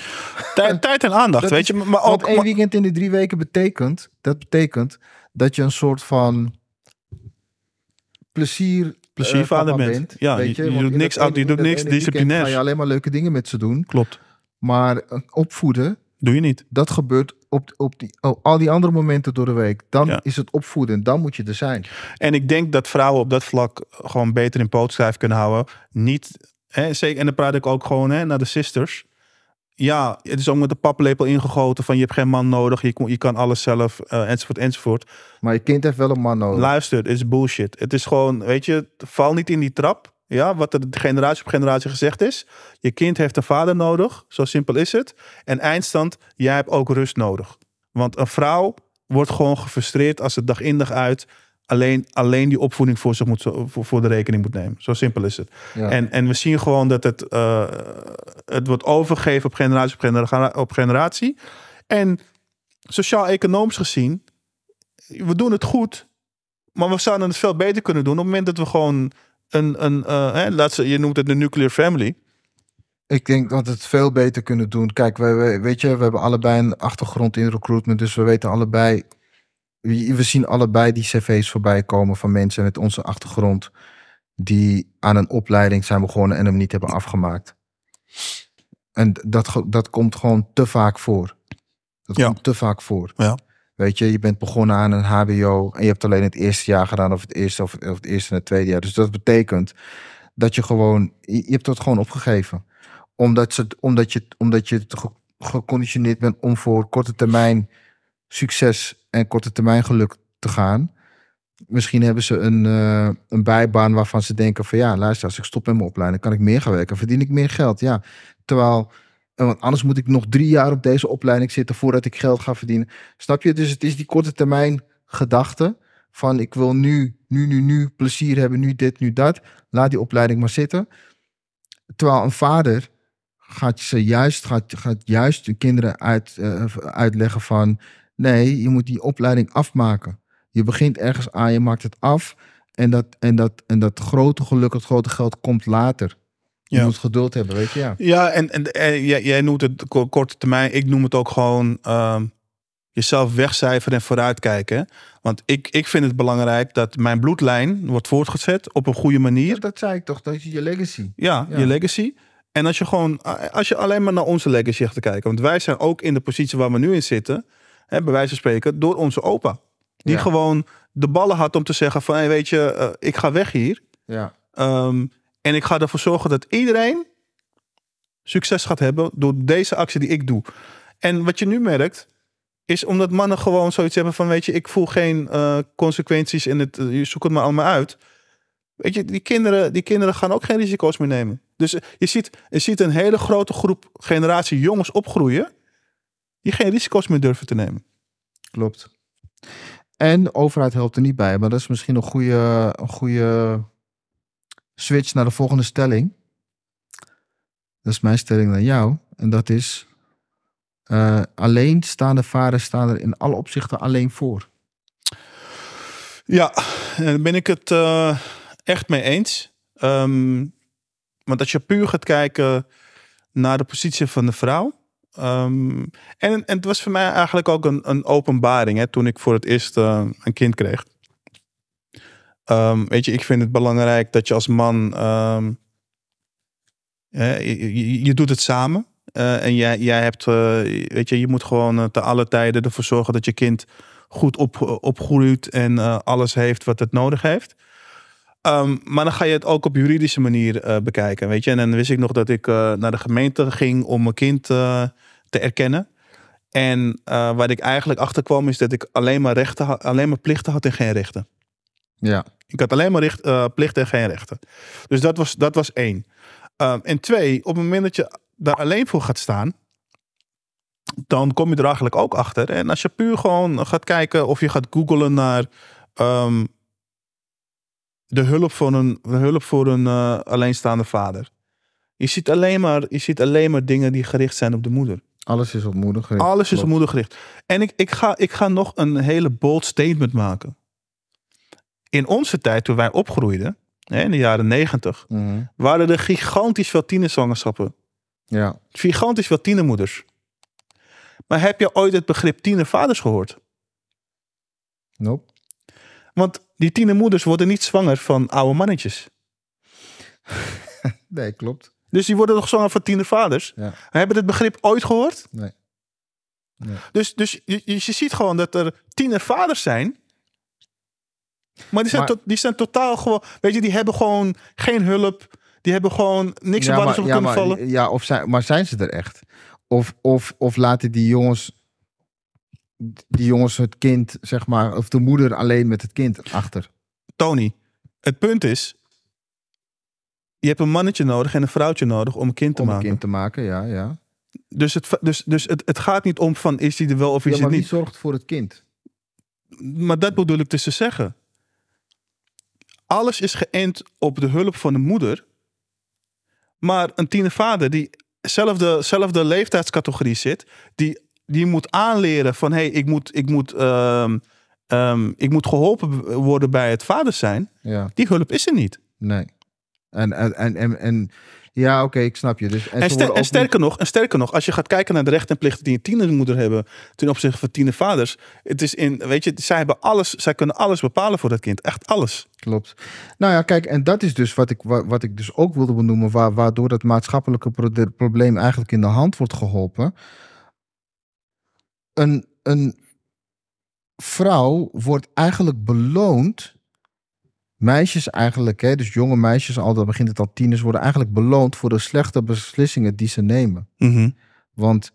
Tijd, tijd en aandacht, Dat weet je. Maar ook, één maar- weekend in de drie weken betekent, dat betekent dat je een soort van plezier eh, papa bent. Ja, weet je- doet niks uit- je doet niks disciplinairs. Ga je alleen maar leuke dingen met ze doen. klopt. Maar eh, opvoeden, Doe je niet. dat gebeurt op, op die, oh, al die andere momenten door de week. Dan Ja. is het opvoeden. Dan moet je er zijn. En ik denk dat vrouwen op dat vlak gewoon beter in poot stijf kunnen houden. Niet, Hè, zeker, en dan praat ik ook gewoon hè, naar de sisters. Ja, het is ook met de paplepel ingegoten van je hebt geen man nodig, je, je kan alles zelf, eh, enzovoort, enzovoort. Maar je kind heeft wel een man nodig. Luister, het is bullshit. Het is gewoon, weet je, val niet in die trap. Ja, wat er de generatie op generatie gezegd is. Je kind heeft een vader nodig, zo simpel is het. En eindstand, jij hebt ook rust nodig. Want een vrouw wordt gewoon gefrustreerd als het dag in dag uit alleen, alleen die opvoeding voor, zich moet, voor, voor de rekening moet nemen. Zo simpel is het. Ja. En, en we zien gewoon dat het, eh, het wordt overgegeven op generatie op, genera- op generatie. En sociaal-economisch gezien, we doen het goed, maar we zouden het veel beter kunnen doen op het moment dat we gewoon een, een eh, hè, laat ze, je noemt het de nuclear family. Ik denk dat we het veel beter kunnen doen. Kijk, we, we- weet je, we hebben allebei een achtergrond in recruitment. Dus we weten allebei. We zien allebei die cv's voorbij komen van mensen met onze achtergrond. Die aan een opleiding zijn begonnen en hem niet hebben afgemaakt. En dat, dat komt gewoon te vaak voor. Dat Ja. komt te vaak voor. Ja. Weet je, je bent begonnen aan een HBO en je hebt alleen het eerste jaar gedaan, of het eerste of het, of het eerste en het tweede jaar. Dus dat betekent dat je gewoon, je, je hebt dat gewoon opgegeven. Omdat, ze, omdat je, omdat je ge- geconditioneerd bent om voor korte termijn succes en korte termijn geluk te gaan. Misschien hebben ze een, eh, een bijbaan waarvan ze denken van ja, luister, als ik stop met mijn opleiding, kan ik meer gaan werken, verdien ik meer geld. Ja, terwijl, eh, want anders moet ik nog drie jaar op deze opleiding zitten voordat ik geld ga verdienen. Snap je? Dus het is die korte termijn gedachte van ik wil nu, nu, nu, nu plezier hebben, nu dit, nu dat. Laat die opleiding maar zitten. Terwijl een vader gaat ze juist, gaat, gaat juist de kinderen uit, eh, uitleggen van nee, je moet die opleiding afmaken. Je begint ergens aan, je maakt het af. En dat, en dat, en dat grote geluk, het grote geld komt later. Je Ja. moet geduld hebben, weet je. Ja. Ja, en, en, en jij, jij noemt het ko- korte termijn. Ik noem het ook gewoon ehm, jezelf wegcijferen en vooruitkijken. Want ik, ik vind het belangrijk dat mijn bloedlijn wordt voortgezet op een goede manier. Ja, dat zei ik toch, dat is je legacy. Ja, Ja. je legacy. En als je gewoon, als je alleen maar naar onze legacy gaat te kijken. Want wij zijn ook in de positie waar we nu in zitten, hè, bij wijze van spreken, door onze opa. Die Ja. gewoon de ballen had om te zeggen van, hey, weet je, eh, ik ga weg hier. Ja, Ehm, en ik ga ervoor zorgen dat iedereen succes gaat hebben door deze actie die ik doe. En wat je nu merkt, is omdat mannen gewoon zoiets hebben van, weet je, ik voel geen eh, consequenties in het, eh, je zoekt het maar allemaal uit. Weet je, die kinderen, die kinderen gaan ook geen risico's meer nemen. Dus eh, je ziet, je ziet een hele grote groep generatie jongens opgroeien die geen risico's meer durven te nemen. klopt. En de overheid helpt er niet bij, maar dat is misschien een goede, een goede switch naar de volgende stelling. Dat is mijn stelling naar jou. En dat is, eh, alleenstaande vaders staan er in alle opzichten alleen voor. Ja, en daar ben ik het eh, echt mee eens. Ehm, want als je puur gaat kijken naar de positie van de vrouw. Ehm, en, en het was voor mij eigenlijk ook een, een openbaring hè, toen ik voor het eerst eh, een kind kreeg. Ehm, weet je, ik vind het belangrijk dat je als man. hè, je, doet het samen. Eh, en jij, jij hebt, eh, weet je, je moet gewoon te alle tijden ervoor zorgen dat je kind goed op, opgroeit en alles heeft wat het nodig heeft. Maar dan ga je het ook op juridische manier bekijken, weet je. En dan wist ik nog dat ik naar de gemeente ging om mijn kind te erkennen. En eh, waar ik eigenlijk achter kwam is dat ik alleen maar, rechten, alleen maar plichten had en geen rechten. Ja, Ik had alleen maar richt, eh, plichten en geen rechten. Dus dat was, dat was één. Ehm, en twee, op het moment dat je daar alleen voor gaat staan, dan kom je er eigenlijk ook achter. En als je puur gewoon gaat kijken of je gaat googlen naar ehm, de hulp voor een, de hulp voor een eh, alleenstaande vader. Je ziet, alleen maar, je ziet alleen maar dingen die gericht zijn op de moeder. Alles is op moeder gericht. Alles is op moeder gericht. En ik, ik, ga, ik ga nog een hele bold statement maken. In onze tijd, toen wij opgroeiden, hè, in de jaren negentig, Mhm. waren er gigantisch veel tienerzwangerschappen. Ja, Gigantisch veel tienermoeders. Maar heb je ooit het begrip tienervaders gehoord? nope. Want die tienermoeders worden niet zwanger van oude mannetjes. Nee, klopt. Dus die worden toch zwanger van tienervaders? Ja. Hebben het begrip ooit gehoord? Nee. Nee. Dus, dus je, je ziet gewoon dat er tienervaders zijn. Maar die zijn, Maar- die zijn totaal gewoon... Weet je, die hebben gewoon geen hulp. Die hebben gewoon niks op waar ze op ja, kunnen maar, vallen. ja of zijn, maar zijn ze er echt? Of, of, of laten die jongens, die jongens het kind, zeg maar, of de moeder alleen met het kind achter? Tony, het punt is... Je hebt een mannetje nodig en een vrouwtje nodig om een kind te Om een maken. kind te maken, ja, ja. Dus, het, dus, dus het, het gaat niet om van is die er wel of is ja hij maar wie niet. zorgt voor het kind? Maar dat bedoel ik dus te zeggen. Alles is geënt op de hulp van de moeder. Maar een tienervader die zelfde, zelfde leeftijdscategorie zit, die, die moet aanleren van hé, hey, ik, moet, ik, moet, ehm, ehm, ik moet geholpen worden bij het vader zijn. Ja, Die hulp is er niet. nee. En, en, en, en, ja, oké, ik snap je. Dus, en, ster- sterker nog, en sterker nog, als je gaat kijken naar de rechten en plichten die een tienermoeder hebben ten opzichte van tienervaders. Het is in, weet je, zij hebben alles, zij kunnen alles bepalen voor dat kind. Echt alles. Klopt. Nou ja, kijk, en dat is dus wat ik, wa- wat ik dus ook wilde benoemen, waar, waardoor dat maatschappelijke pro- probleem eigenlijk in de hand wordt geholpen. Een, een vrouw wordt eigenlijk beloond, meisjes eigenlijk, hè, dus jonge meisjes, al dan begint het al tieners, worden eigenlijk beloond voor de slechte beslissingen die ze nemen. Want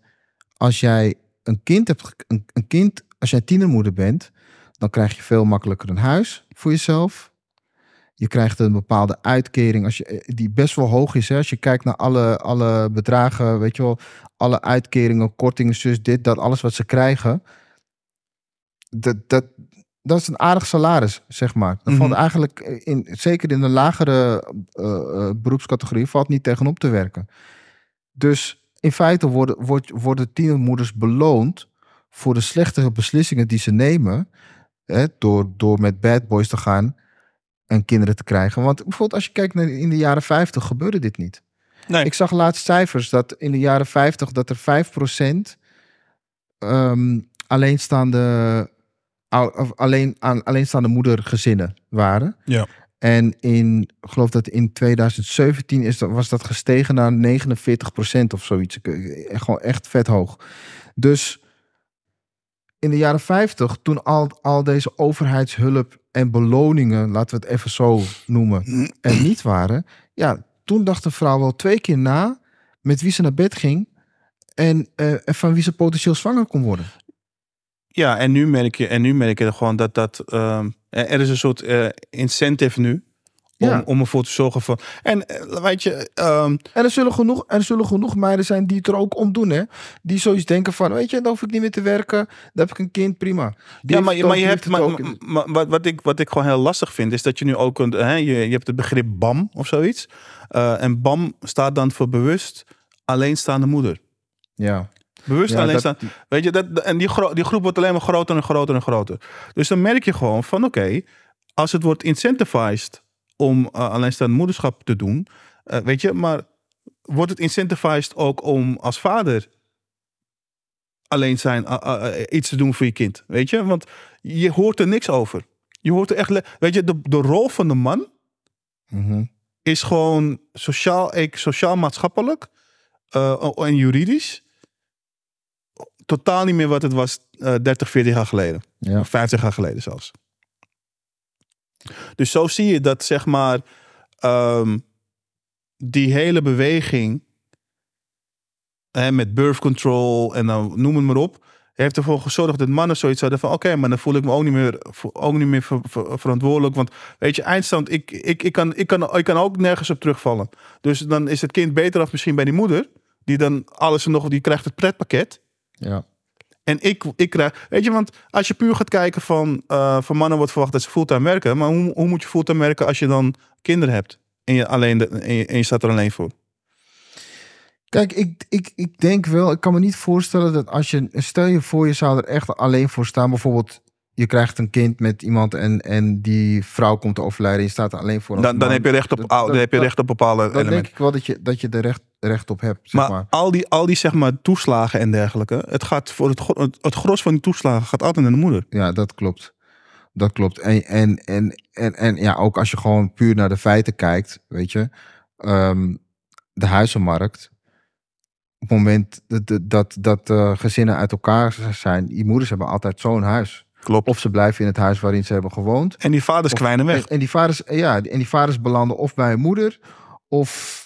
als jij een kind hebt, een kind, als jij tienermoeder bent, dan krijg je veel makkelijker een huis voor jezelf. Je krijgt een bepaalde uitkering als je, eh, die best wel hoog is. Hè? Als je kijkt naar alle, alle bedragen, weet je wel, alle uitkeringen, kortingen, zus, dit, dat, alles wat ze krijgen. Dat, dat, dat is een aardig salaris, zeg maar. Dat valt Mhm. eigenlijk, in, zeker in de lagere eh, beroepscategorie, valt niet tegenop te werken. Dus in feite worden, wordt, worden tienermoeders beloond voor de slechte beslissingen die ze nemen. Hè, door, door met bad boys te gaan en kinderen te krijgen. Want bijvoorbeeld als je kijkt naar in de jaren 50 gebeurde dit niet. Nee. Ik zag laatst cijfers dat in de jaren 50 dat er 5% ehm alleenstaande, alleen, aan, alleenstaande moedergezinnen waren. Ja. En in, ik geloof dat in 2017 is dat, was dat gestegen naar 49% of zoiets. Gewoon echt vet hoog. Dus in de jaren 50, toen al, al deze overheidshulp en beloningen, laten we het even zo noemen, er niet waren. Ja, toen dacht de vrouw wel twee keer na met wie ze naar bed ging en, eh, en van wie ze potentieel zwanger kon worden. Ja, en nu merk je, en nu merk je gewoon dat dat. ehm, er is een soort eh, incentive nu. Om, Ja. om ervoor te zorgen van. En eh, weet je, ehm, En er zullen, genoeg, er zullen genoeg meiden zijn die het er ook om doen, hè? Die zoiets denken van, weet je, dan hoef ik niet meer te werken. Dan heb ik een kind, prima. Die ja, maar, maar je hebt. Maar, maar- wat, ik, wat ik gewoon heel lastig vind, is dat je nu ook. Een, hè, je, je hebt het begrip BAM of zoiets. Eh, en BAM staat dan voor bewust alleenstaande moeder. Ja. Bewust Ja, alleenstaande. dat- Weet je, dat, en die, gro- die groep wordt alleen maar groter en groter en groter. Dus dan merk je gewoon van oké, als het wordt incentivized om eh, alleenstaande moederschap te doen, eh, weet je, maar wordt het incentivized ook om als vader alleen zijn, eh, iets te doen voor je kind, weet je? Want je hoort er niks over. Je hoort er echt, weet je, de, de rol van de man Mhm. is gewoon sociaal, ik, sociaal-maatschappelijk eh, en juridisch totaal niet meer wat het was eh 30, 40 jaar geleden. Ja. Of 50 jaar geleden zelfs. Dus zo zie je dat, zeg maar, ehm, die hele beweging hè, met birth control en dan noem het maar op, heeft ervoor gezorgd dat mannen zoiets hadden van, oké, maar dan voel ik me ook niet meer, ook niet meer ver- ver- verantwoordelijk, want weet je, eindstand, ik, ik, ik, kan, ik, kan, ik kan ook nergens op terugvallen. Dus dan is het kind beter af misschien bij die moeder, die dan alles nog, die krijgt het pretpakket. Ja. En ik, ik krijg, weet je, want als je puur gaat kijken van, eh, van mannen wordt verwacht dat ze fulltime werken, maar hoe, hoe moet je fulltime werken als je dan kinderen hebt en je, alleen de, en je, en je staat er alleen voor? Kijk, ik, ik, ik denk wel, ik kan me niet voorstellen dat als je, stel je voor, je zou er echt alleen voor staan. Bijvoorbeeld, je krijgt een kind met iemand en, en die vrouw komt te overlijden en je staat er alleen voor. als Dan, dan heb je recht op, dan dat- heb je recht op bepaalde Dan denk elementen. ik wel dat je, dat je er recht, recht op hebt, zeg Maar, maar. al die, al die zeg maar toeslagen en dergelijke, het gaat voor het, het, het gros van die toeslagen gaat altijd naar de moeder. Ja, dat klopt. Dat klopt. En, en, en, en, en ja, ook als je gewoon puur naar de feiten kijkt, weet je, ehm, de huizenmarkt. Op het moment dat, dat, dat, dat eh, gezinnen uit elkaar zijn, die moeders hebben altijd zo'n huis. Klopt. Of ze blijven in het huis waarin ze hebben gewoond. En die vaders Of- kwijnen weg. En, en die vaders, ja, en die vaders belanden of bij een moeder of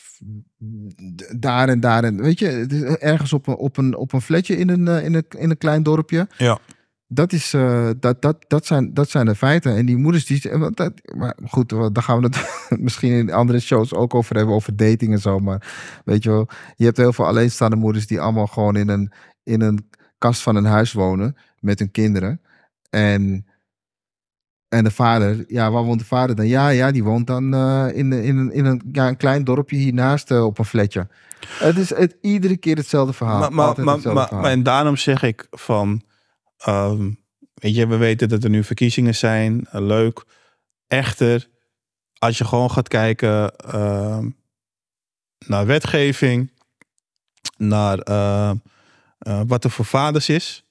daar en daar. En, weet je, het is ergens op een, op een, op een flatje in een, eh, in, een, in een klein dorpje. Ja. Dat, is, eh, dat, dat, dat, zijn, dat zijn de feiten. En die moeders, die, dat, maar goed, daar gaan we het misschien in andere shows ook over hebben, over dating en zo. Maar weet je wel, je hebt heel veel alleenstaande moeders die allemaal gewoon in een, in een kast van een huis wonen met hun kinderen. En, en de vader, ja, waar woont de vader dan? Ja, ja, die woont dan eh, in, in, een, in een, ja, een klein dorpje hiernaast eh, op een flatje. Het is het, iedere keer hetzelfde verhaal. Maar, maar, maar, hetzelfde maar, verhaal. maar en daarom zeg ik van, ehm, weet je, we weten dat er nu verkiezingen zijn, eh, leuk. Echter, als je gewoon gaat kijken ehm, naar wetgeving, naar ehm, eh, wat er voor vaders is,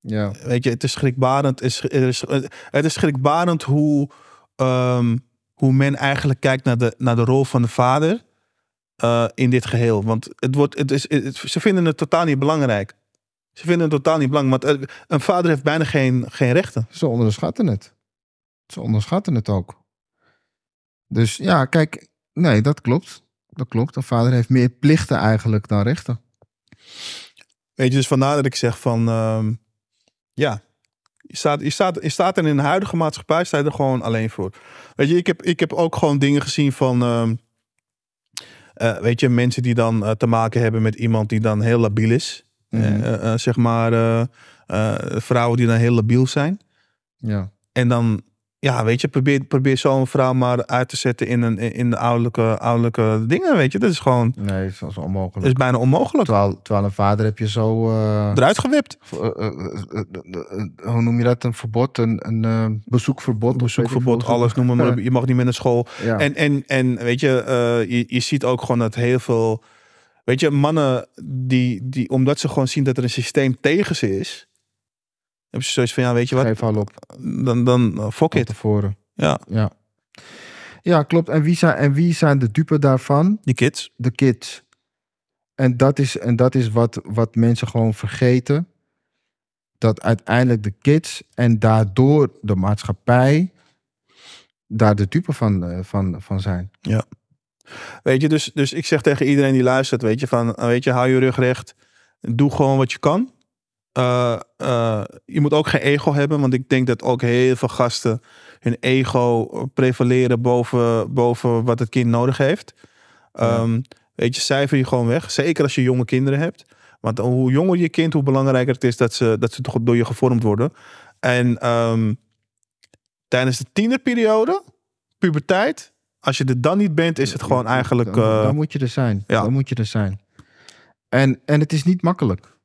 ja. weet je, het is schrikbarend. Het is, het schrikbarend hoe, ehm, hoe men eigenlijk kijkt naar de, naar de rol van de vader eh, in dit geheel. Want het wordt, het is, het- ze vinden het totaal niet belangrijk. Ze vinden het totaal niet belangrijk. Want een vader heeft bijna geen, geen rechten. Ze onderschatten het. Ze onderschatten het ook. Dus ja, kijk, nee, dat klopt. Dat klopt. Een vader heeft meer plichten eigenlijk dan rechten. Weet je, dus vandaar dat ik zeg van... ehm, ja, je staat, je, staat, je staat er in de huidige maatschappij sta je er gewoon alleen voor. Weet je, ik heb, ik heb ook gewoon dingen gezien van... ehm, eh, weet je, mensen die dan eh, te maken hebben met iemand die dan heel labiel is. Mhm. Eh, zeg maar, vrouwen die dan heel labiel zijn. Ja. En dan, ja, weet je, probeer, probeer zo'n vrouw maar uit te zetten in, een, in de ouderlijke, ouderlijke dingen, weet je. Dat is gewoon, Nee, dat is dat onmogelijk. is bijna onmogelijk. Terwijl, terwijl een vader heb je zo... eh, Eruit gewipt. eh, eh, hoe noem je dat? Een verbod, een, een bezoekverbod. Bezoekverbod, alles noemen maar op. Je mag niet meer naar school. Ja. En, en, en weet je, je, je ziet ook gewoon dat heel veel... Weet je, mannen die, die, omdat ze gewoon zien dat er een systeem tegen ze is... Hebben ze zoiets van, ja, weet je wat, Geef al op. dan, dan uh, fuck it. tevoren. Ja, Ja. Ja, klopt. En wie zijn, en wie zijn de dupe daarvan? die kids. de kids. En dat is, en dat is wat, wat mensen gewoon vergeten. Dat uiteindelijk de kids en daardoor de maatschappij daar de dupe van, eh, van, van zijn. Weet je, dus, dus ik zeg tegen iedereen die luistert, weet je, van, eh, weet je, hou je rug recht. Doe gewoon wat je kan. Eh, eh, je moet ook geen ego hebben, want ik denk dat ook heel veel gasten hun ego prevaleren boven, boven wat het kind nodig heeft. Ja. Ehm, weet je, cijfer je gewoon weg. Zeker als je jonge kinderen hebt. Want hoe jonger je kind, hoe belangrijker het is dat ze, dat ze toch door je gevormd worden. En ehm, tijdens de tienerperiode, puberteit, als je er dan niet bent, is het gewoon eigenlijk. Dan, eh, dan moet je er zijn. ja. Dan moet je er zijn. En, en het is niet makkelijk.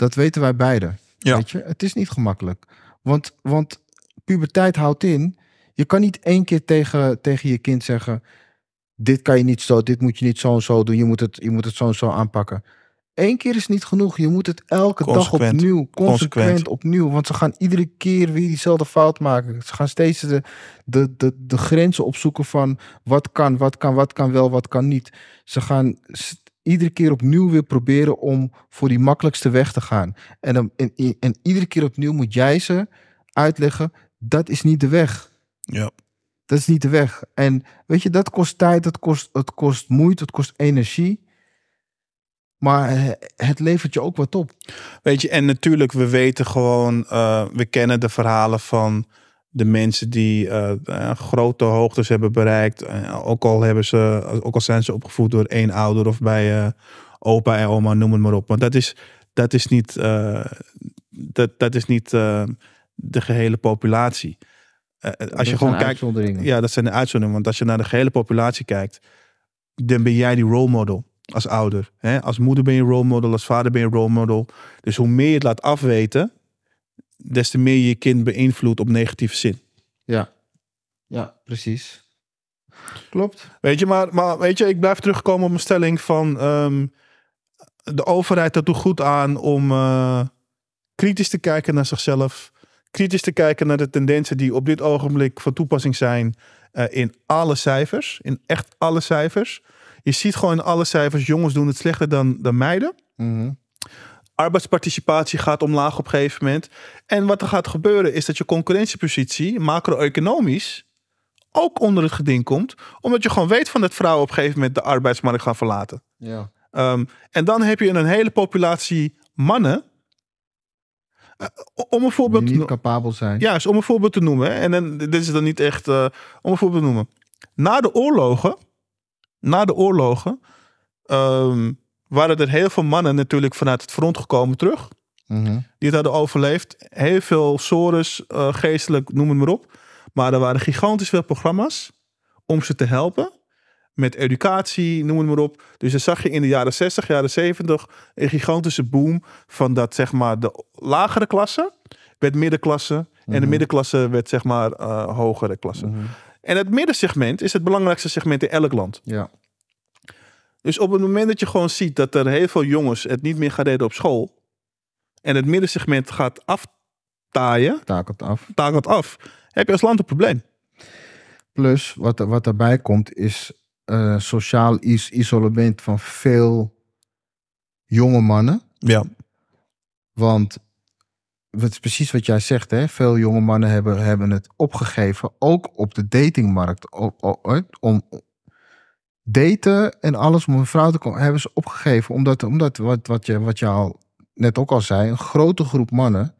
Dat weten wij beiden. Ja. Weet je? Het is niet gemakkelijk. Want, want puberteit houdt in. Je kan niet één keer tegen, tegen je kind zeggen. Dit kan je niet zo, dit moet je niet zo en zo doen. Je moet het, je moet het zo en zo aanpakken. Eén keer is niet genoeg. Je moet het elke dag opnieuw, consequent, Consequent. opnieuw. Want ze gaan iedere keer weer diezelfde fout maken. Ze gaan steeds de, de, de, de grenzen opzoeken van wat kan, wat kan, wat kan wel, wat kan niet. Ze gaan iedere keer opnieuw weer proberen om voor die makkelijkste weg te gaan. En, dan, en, en iedere keer opnieuw moet jij ze uitleggen, dat is niet de weg. ja. Dat is niet de weg. En weet je, dat kost tijd, dat kost, het kost moeite, het kost energie. Maar eh, het levert je ook wat op. Weet je, en natuurlijk, we weten gewoon, eh, we kennen de verhalen van de mensen die eh, eh, grote hoogtes hebben bereikt. Eh, ook, al hebben ze, ook al zijn ze opgevoed door één ouder of bij opa en oma, noem het maar op. Maar dat is, dat is niet, dat, dat is niet de gehele populatie. Als Dat je gewoon kijkt, ja, dat zijn de uitzonderingen. Want als je naar de gehele populatie kijkt, dan ben jij die role model als ouder. Hè? Als moeder ben je role model, als vader ben je role model. Dus hoe meer je het laat afweten, des te meer je je kind beïnvloedt op negatieve zin. Ja, ja precies. Klopt. Weet je, maar, maar weet je, ik blijf terugkomen op mijn stelling van ehm, de overheid dat doet goed aan om eh, kritisch te kijken naar zichzelf. Kritisch te kijken naar de tendensen die op dit ogenblik van toepassing zijn eh, in alle cijfers. In echt alle cijfers. Je ziet gewoon in alle cijfers, jongens doen het slechter dan, dan meiden. Mhm. Arbeidsparticipatie gaat omlaag op een gegeven moment. En wat er gaat gebeuren is dat je concurrentiepositie, macro-economisch, ook onder het geding komt. Omdat je gewoon weet van dat vrouwen op een gegeven moment de arbeidsmarkt gaan verlaten. Ja. Ehm, en dan heb je een hele populatie mannen. Eh, om een voorbeeld Die niet capabel zijn. Ja, dus om een voorbeeld te noemen. hè. En dan, dit is dan niet echt. eh, om een voorbeeld te noemen. Na de oorlogen. Na de oorlogen. ehm, waren er heel veel mannen natuurlijk vanuit het front gekomen terug. Mhm. Die het hadden overleefd. Heel veel sores, eh, geestelijk, noem het maar op. Maar er waren gigantisch veel programma's om ze te helpen. Met educatie, noem het maar op. Dus dan zag je in de jaren 60, jaren 70 een gigantische boom van dat zeg maar de lagere klasse werd middenklasse. En de Mhm. middenklasse werd zeg maar eh, hogere klasse. Mhm. En het middensegment is het belangrijkste segment in elk land. Ja. Dus op het moment dat je gewoon ziet dat er heel veel jongens het niet meer gaan redden op school. En het middensegment gaat aftaaien, Takelt af. takelt af. Heb je als land een probleem. Plus, wat, er- wat daarbij komt, is eh, sociaal is isolement van veel jonge mannen. Ja. Want het is precies wat jij zegt, hè? veel jonge mannen hebben, hebben het opgegeven, ook op de datingmarkt. Om daten en alles om een vrouw te komen, hebben ze opgegeven. Omdat, omdat wat, wat, je, wat je al net ook al zei, een grote groep mannen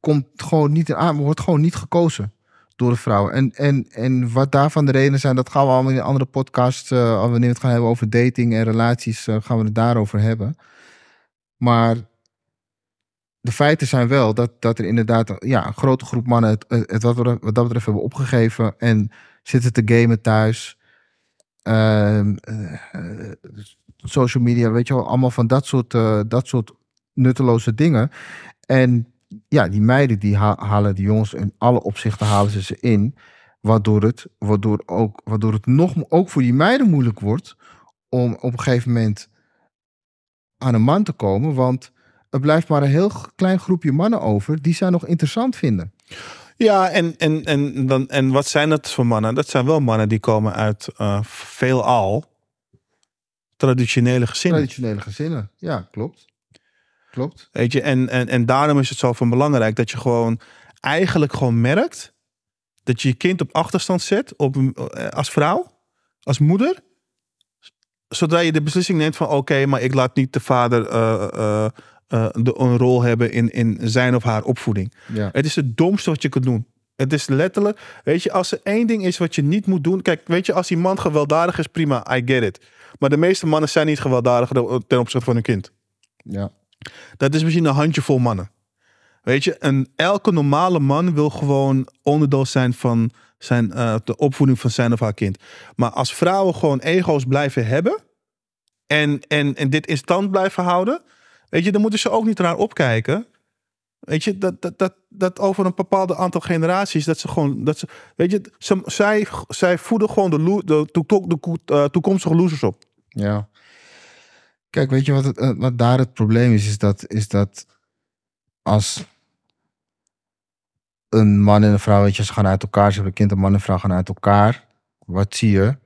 komt gewoon niet in aan, wordt gewoon niet gekozen door de vrouw. En, en, en wat daarvan de redenen zijn, dat gaan we allemaal in een andere podcast, eh wanneer we het gaan hebben over dating en relaties, eh, gaan we het daarover hebben. Maar de feiten zijn wel dat, dat er inderdaad ja, een grote groep mannen het, het wat, we- wat dat betreft hebben opgegeven en zitten te gamen thuis. Ehm, eh, eh, social media, weet je wel, allemaal van dat soort, eh, dat soort nutteloze dingen. En ja, die meiden die ha- halen die jongens in alle opzichten halen ze ze in. Waardoor het, waardoor ook, waardoor het nog ook voor die meiden moeilijk wordt om op een gegeven moment aan een man te komen. Want er blijft maar een heel klein groepje mannen over die zij nog interessant vinden. Ja, en, en, en, dan, en wat zijn dat voor mannen? Dat zijn wel mannen die komen uit eh, veelal traditionele gezinnen. Traditionele gezinnen. Ja, klopt. Klopt. Weet je, en, en, en daarom is het zo van belangrijk dat je gewoon eigenlijk gewoon merkt dat je je kind op achterstand zet op, eh, als vrouw, als moeder. Zodra je de beslissing neemt van oké, maar ik laat niet de vader eh, eh, de, een rol hebben in, in zijn of haar opvoeding. Ja. Het is het domste wat je kunt doen. Het is letterlijk, weet je, als er één ding is wat je niet moet doen. Kijk, weet je, als die man gewelddadig is, prima, I get it. Maar de meeste mannen zijn niet gewelddadig ten opzichte van hun kind. Ja. Dat is misschien een handjevol mannen. Weet je, een, elke normale man wil gewoon onderdeel zijn van zijn, eh, de opvoeding van zijn of haar kind. Maar als vrouwen gewoon ego's blijven hebben en, en, en dit in stand blijven houden, weet je, dan moeten ze ook niet naar opkijken. Weet je, dat, dat, dat, dat over een bepaald aantal generaties, dat ze gewoon, dat ze, weet je, ze, zij, zij voeden gewoon de, lo- de, de, eh, toekomstige losers op. Ja. Kijk, weet je wat, het, eh, wat daar het probleem is? Is dat, is dat als een man en een vrouw, weet je, ze gaan uit elkaar, ze hebben een kind, een man en een vrouw gaan uit elkaar. Wat zie je?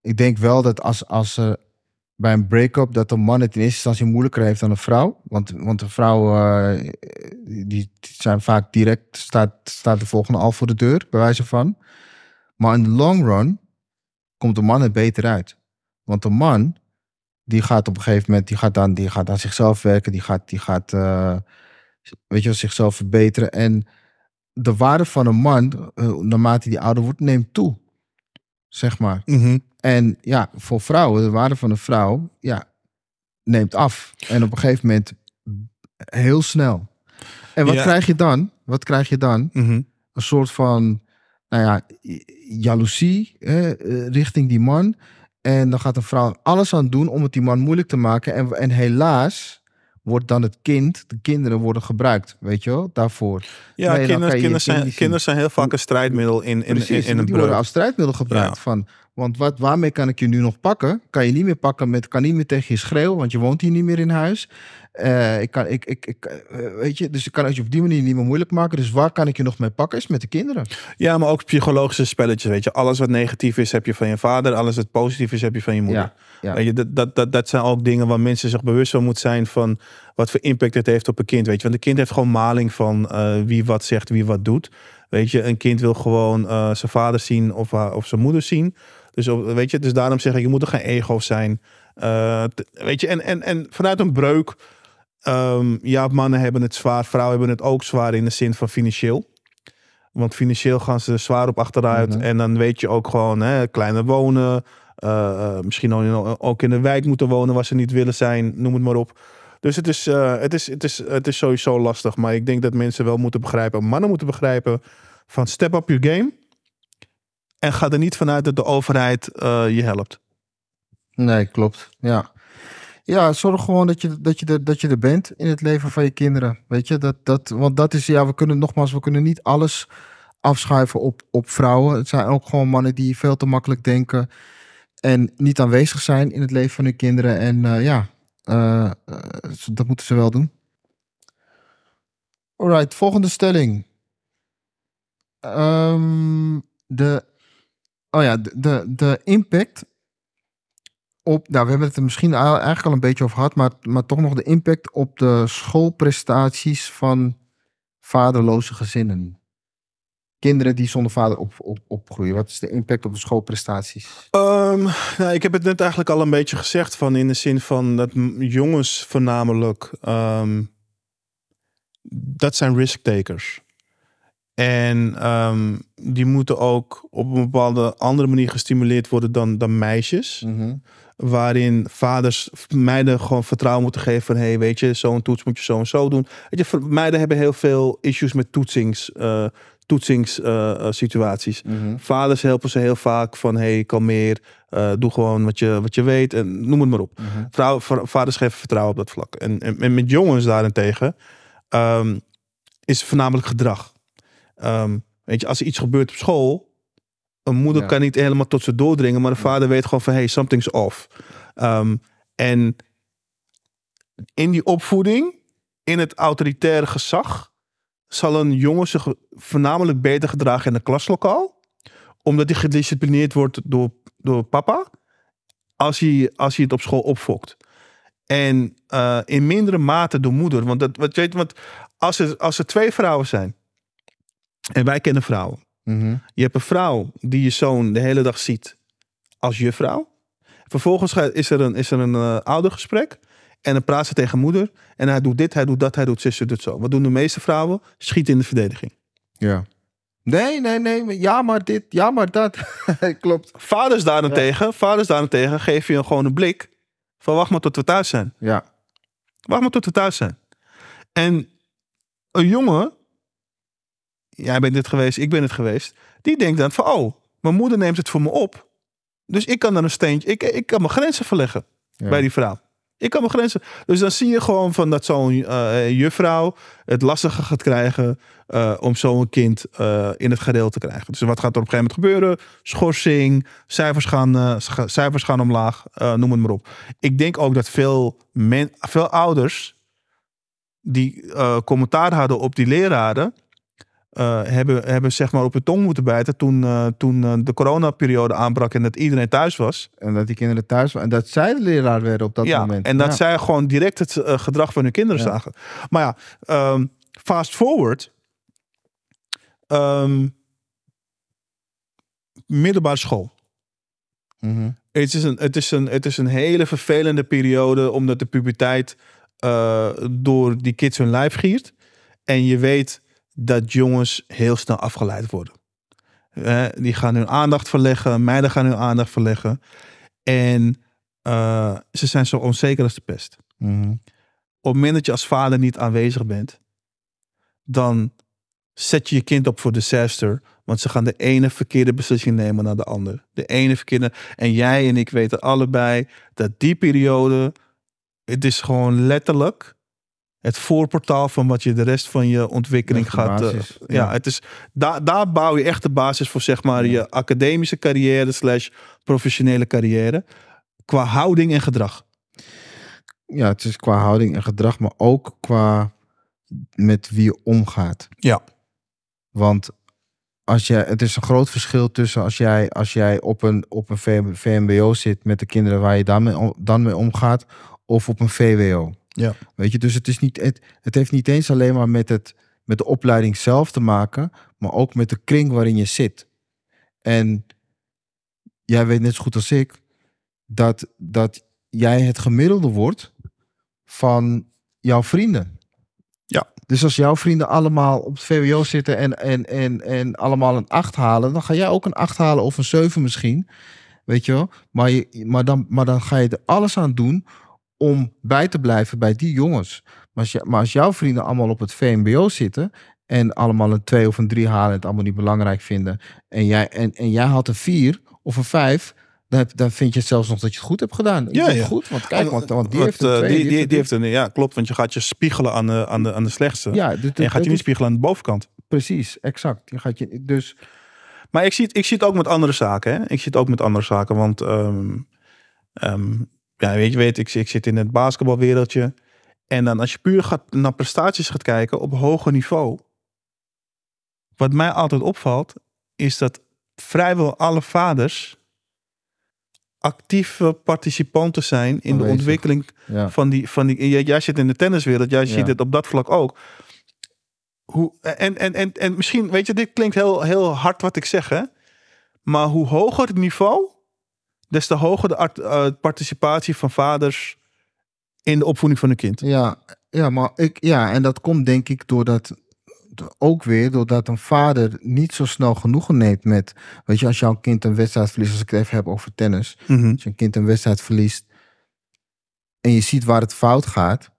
Ik denk wel dat als, als bij een break-up, dat een man het in eerste instantie moeilijker heeft dan een vrouw. Want, want een vrouw, eh, die, zijn vaak direct, staat, staat de volgende al voor de deur, bij wijze van. Maar in de long run komt de man er beter uit. Want een man, die gaat op een gegeven moment, die gaat aan, die gaat aan zichzelf werken, die gaat, die gaat eh, weet je zichzelf verbeteren. En de waarde van een man, eh, naarmate die ouder wordt, neemt toe. Zeg maar. En ja, voor vrouwen, de waarde van een vrouw, ja, neemt af. En op een gegeven moment heel snel. En wat Ja. krijg je dan? Wat krijg je dan? Mhm. een soort van, nou ja, jaloezie hè, eh, richting die man. En dan gaat een vrouw alles aan doen om het die man moeilijk te maken. En, en helaas wordt dan het kind, de kinderen worden gebruikt, weet je wel, daarvoor. Ja, Nee, kinderen, kinderen, zijn, kinderen zijn heel vaak een strijdmiddel in, in, Precies, in, in een die worden als strijdmiddel gebruikt. Ja. Van, want wat, waarmee kan ik je nu nog pakken? Kan je niet meer pakken met, kan niet meer tegen je schreeuwen, want je woont hier niet meer in huis. Eh, ik kan, ik, ik, ik, eh, weet je, dus ik kan het je op die manier niet meer moeilijk maken. Dus waar kan ik je nog mee pakken? Is met de kinderen. Ja, maar ook psychologische spelletjes, weet je. Alles wat negatief is, heb je van je vader. Alles wat positief is, heb je van je moeder. Ja, ja. Weet je, dat, dat, dat, dat zijn ook dingen waar mensen zich bewust van moeten zijn van wat voor impact het heeft op een kind, weet je. Want een kind heeft gewoon maling van eh, wie wat zegt, wie wat doet. Weet je, een kind wil gewoon zijn vader zien of, of zijn moeder zien. Dus weet je, dus daarom zeg ik, je moet er geen ego zijn. Eh, weet je, en, en, en vanuit een breuk, ehm, ja, mannen hebben het zwaar, vrouwen hebben het ook zwaar in de zin van financieel. Want financieel gaan ze zwaar op achteruit. Mhm. En dan weet je ook gewoon, hè, kleiner wonen. eh, eh, misschien ook in, de wijk moeten wonen waar ze niet willen zijn. Noem het maar op. Dus het is, het, is, het, is, het is sowieso lastig. Maar ik denk dat mensen wel moeten begrijpen, mannen moeten begrijpen, van step up your game. En ga er niet vanuit dat de overheid eh, je helpt. Nee, klopt. Ja. Ja, zorg gewoon dat je, dat, je er, dat je er bent in het leven van je kinderen. Weet je, dat, dat, want dat is, ja, we kunnen nogmaals, we kunnen niet alles afschuiven op, op vrouwen. Het zijn ook gewoon mannen die veel te makkelijk denken en niet aanwezig zijn in het leven van hun kinderen. En eh, ja, eh, dat moeten ze wel doen. Alright, volgende stelling. Ehm, de, oh ja, de, de, impact op, nou, we hebben het er misschien eigenlijk al een beetje over gehad, maar, maar toch nog de impact op de schoolprestaties van vaderloze gezinnen. Kinderen die zonder vader op, op, opgroeien. Wat is de impact op de schoolprestaties? Ehm, nou, ik heb het net eigenlijk al een beetje gezegd. Van in de zin van dat jongens voornamelijk. ehm, dat zijn risk takers. En ehm, die moeten ook op een bepaalde andere manier gestimuleerd worden dan, dan meisjes. Waarin vaders meiden gewoon vertrouwen moeten geven van... hey, weet je, zo'n toets moet je zo en zo doen. Weet je, meiden hebben heel veel issues met toetsings, eh toetsings eh, eh, situaties. Vaders helpen ze heel vaak van hey, kalmeer, eh doe gewoon wat je, wat je weet en noem het maar op. Vrouw, va- vaders geven vertrouwen op dat vlak. En, en, en met jongens daarentegen ehm, is voornamelijk gedrag. Ehm, weet je, als er iets gebeurt op school, een moeder Ja. kan niet helemaal tot ze doordringen, maar de vader weet gewoon van hey, something's off. Ehm, en in die opvoeding, in het autoritaire gezag, zal een jongen zich voornamelijk beter gedragen in een klaslokaal. Omdat hij gedisciplineerd wordt door, door papa. Als hij, als hij het op school opfokt. En eh, in mindere mate door moeder. Want, dat, wat, je weet, want als, er, als er twee vrouwen zijn. En wij kennen vrouwen. Mhm. Je hebt een vrouw die je zoon de hele dag ziet als juffrouw. Vervolgens ga- is er een, is er een eh, oudergesprek. En dan praat ze tegen moeder. En hij doet dit, hij doet dat, hij doet zus, doet zo. Wat doen de meeste vrouwen? Schieten in de verdediging. Ja. Nee, nee, nee. Ja, maar dit. Ja, maar dat. Klopt. Vaders daarentegen, vaders daarentegen geven je gewoon een blik. Van wacht maar tot we thuis zijn. Ja. Wacht maar tot we thuis zijn. En een jongen, jij bent dit geweest, ik ben het geweest. Die denkt dan van, oh, mijn moeder neemt het voor me op. Dus ik kan dan een steentje, ik, ik kan mijn grenzen verleggen Ja. bij die vrouw. Ik kan mijn grenzen. Dus dan zie je gewoon van dat zo'n eh, juffrouw het lastiger gaat krijgen eh, om zo'n kind eh, in het gereel te krijgen. Dus wat gaat er op een gegeven moment gebeuren? Schorsing, cijfers gaan, cijfers gaan omlaag, noem het maar op. Ik denk ook dat veel, men, veel ouders die commentaar hadden op die leraren, eh, hebben, hebben zeg maar op hun tong moeten bijten toen, eh, toen eh, de coronaperiode aanbrak en dat iedereen thuis was. En dat die kinderen thuis waren. En dat zij de leraar werden op dat ja, moment. en dat Ja. zij gewoon direct het gedrag van hun kinderen Ja. zagen. Maar ja, ehm, fast forward. Ehm, middelbare school. Mhm. Het is, een, het, is een, het is een hele vervelende periode, omdat de puberteit door die kids hun lijf giert. En je weet dat jongens heel snel afgeleid worden. Die gaan hun aandacht verleggen, meiden gaan hun aandacht verleggen. En eh, ze zijn zo onzeker als de pest. Mhm. Op het moment dat je als vader niet aanwezig bent, dan zet je je kind op voor disaster. Want ze gaan de ene verkeerde beslissing nemen naar de andere. De ene verkeerde. En jij en ik weten allebei dat die periode. Het is gewoon letterlijk het voorportaal van wat je de rest van je ontwikkeling gaat. eh, ja. ja. het is, daar, daar bouw je echt de basis voor, zeg maar, je academische carrière slash professionele carrière. Qua houding en gedrag. Ja, het is qua houding en gedrag, maar ook qua met wie je omgaat. Ja. Want als jij, het is een groot verschil tussen als jij, als jij op een, op een VMBO zit met de kinderen waar je dan mee, dan mee omgaat, of op een VWO. Ja. Weet je, dus het, is niet, het, het heeft niet eens alleen maar met, het, met de opleiding zelf te maken, maar ook met de kring waarin je zit. En jij weet net zo goed als ik dat, dat jij het gemiddelde wordt van jouw vrienden. Ja. Dus als jouw vrienden allemaal op het VWO zitten en, en, en, en allemaal een 8 halen, dan ga jij ook een 8 halen of een 7 misschien. Weet je wel? Maar, je, maar, dan, maar dan ga je er alles aan doen om bij te blijven bij die jongens. Maar als, je, maar als jouw vrienden allemaal op het VMBO zitten en allemaal een 2 of een 3 halen en het allemaal niet belangrijk vinden. En jij, en, en jij had een 4 of een 5. Dan, dan vind je zelfs nog dat je het goed hebt gedaan. Ja. Goed, want kijk, want, want die Want, heeft een eh, 2. die, die, die heeft een, ja, klopt, want je gaat je spiegelen aan de, aan de, aan de slechtste. Ja, dit, en je gaat je niet spiegelen aan de bovenkant. Precies, exact. Je gaat je, dus Maar ik zie, het, ik zie het ook met andere zaken. Hè? Ik zie het ook met andere zaken. Want ehm, ja, weet je, weet, ik, ik zit in het basketbalwereldje. En dan als je puur gaat, naar prestaties gaat kijken op hoger niveau. Wat mij altijd opvalt, is dat vrijwel alle vaders actieve participanten zijn in de ontwikkeling ja. van die, van die jij, jij zit in de tenniswereld, jij Ja. ziet het op dat vlak ook. Hoe, en, en, en, en misschien, weet je, dit klinkt heel, heel hard wat ik zeg, hè? Maar hoe hoger het niveau, des te hoger de art- eh, participatie van vaders in de opvoeding van een kind. Ja, ja, maar ik, ja, en dat komt denk ik doordat ook weer doordat een vader niet zo snel genoegen neemt met, weet je, als jouw kind een wedstrijd verliest, als ik het even heb over tennis, als je een kind een wedstrijd verliest en je ziet waar het fout gaat,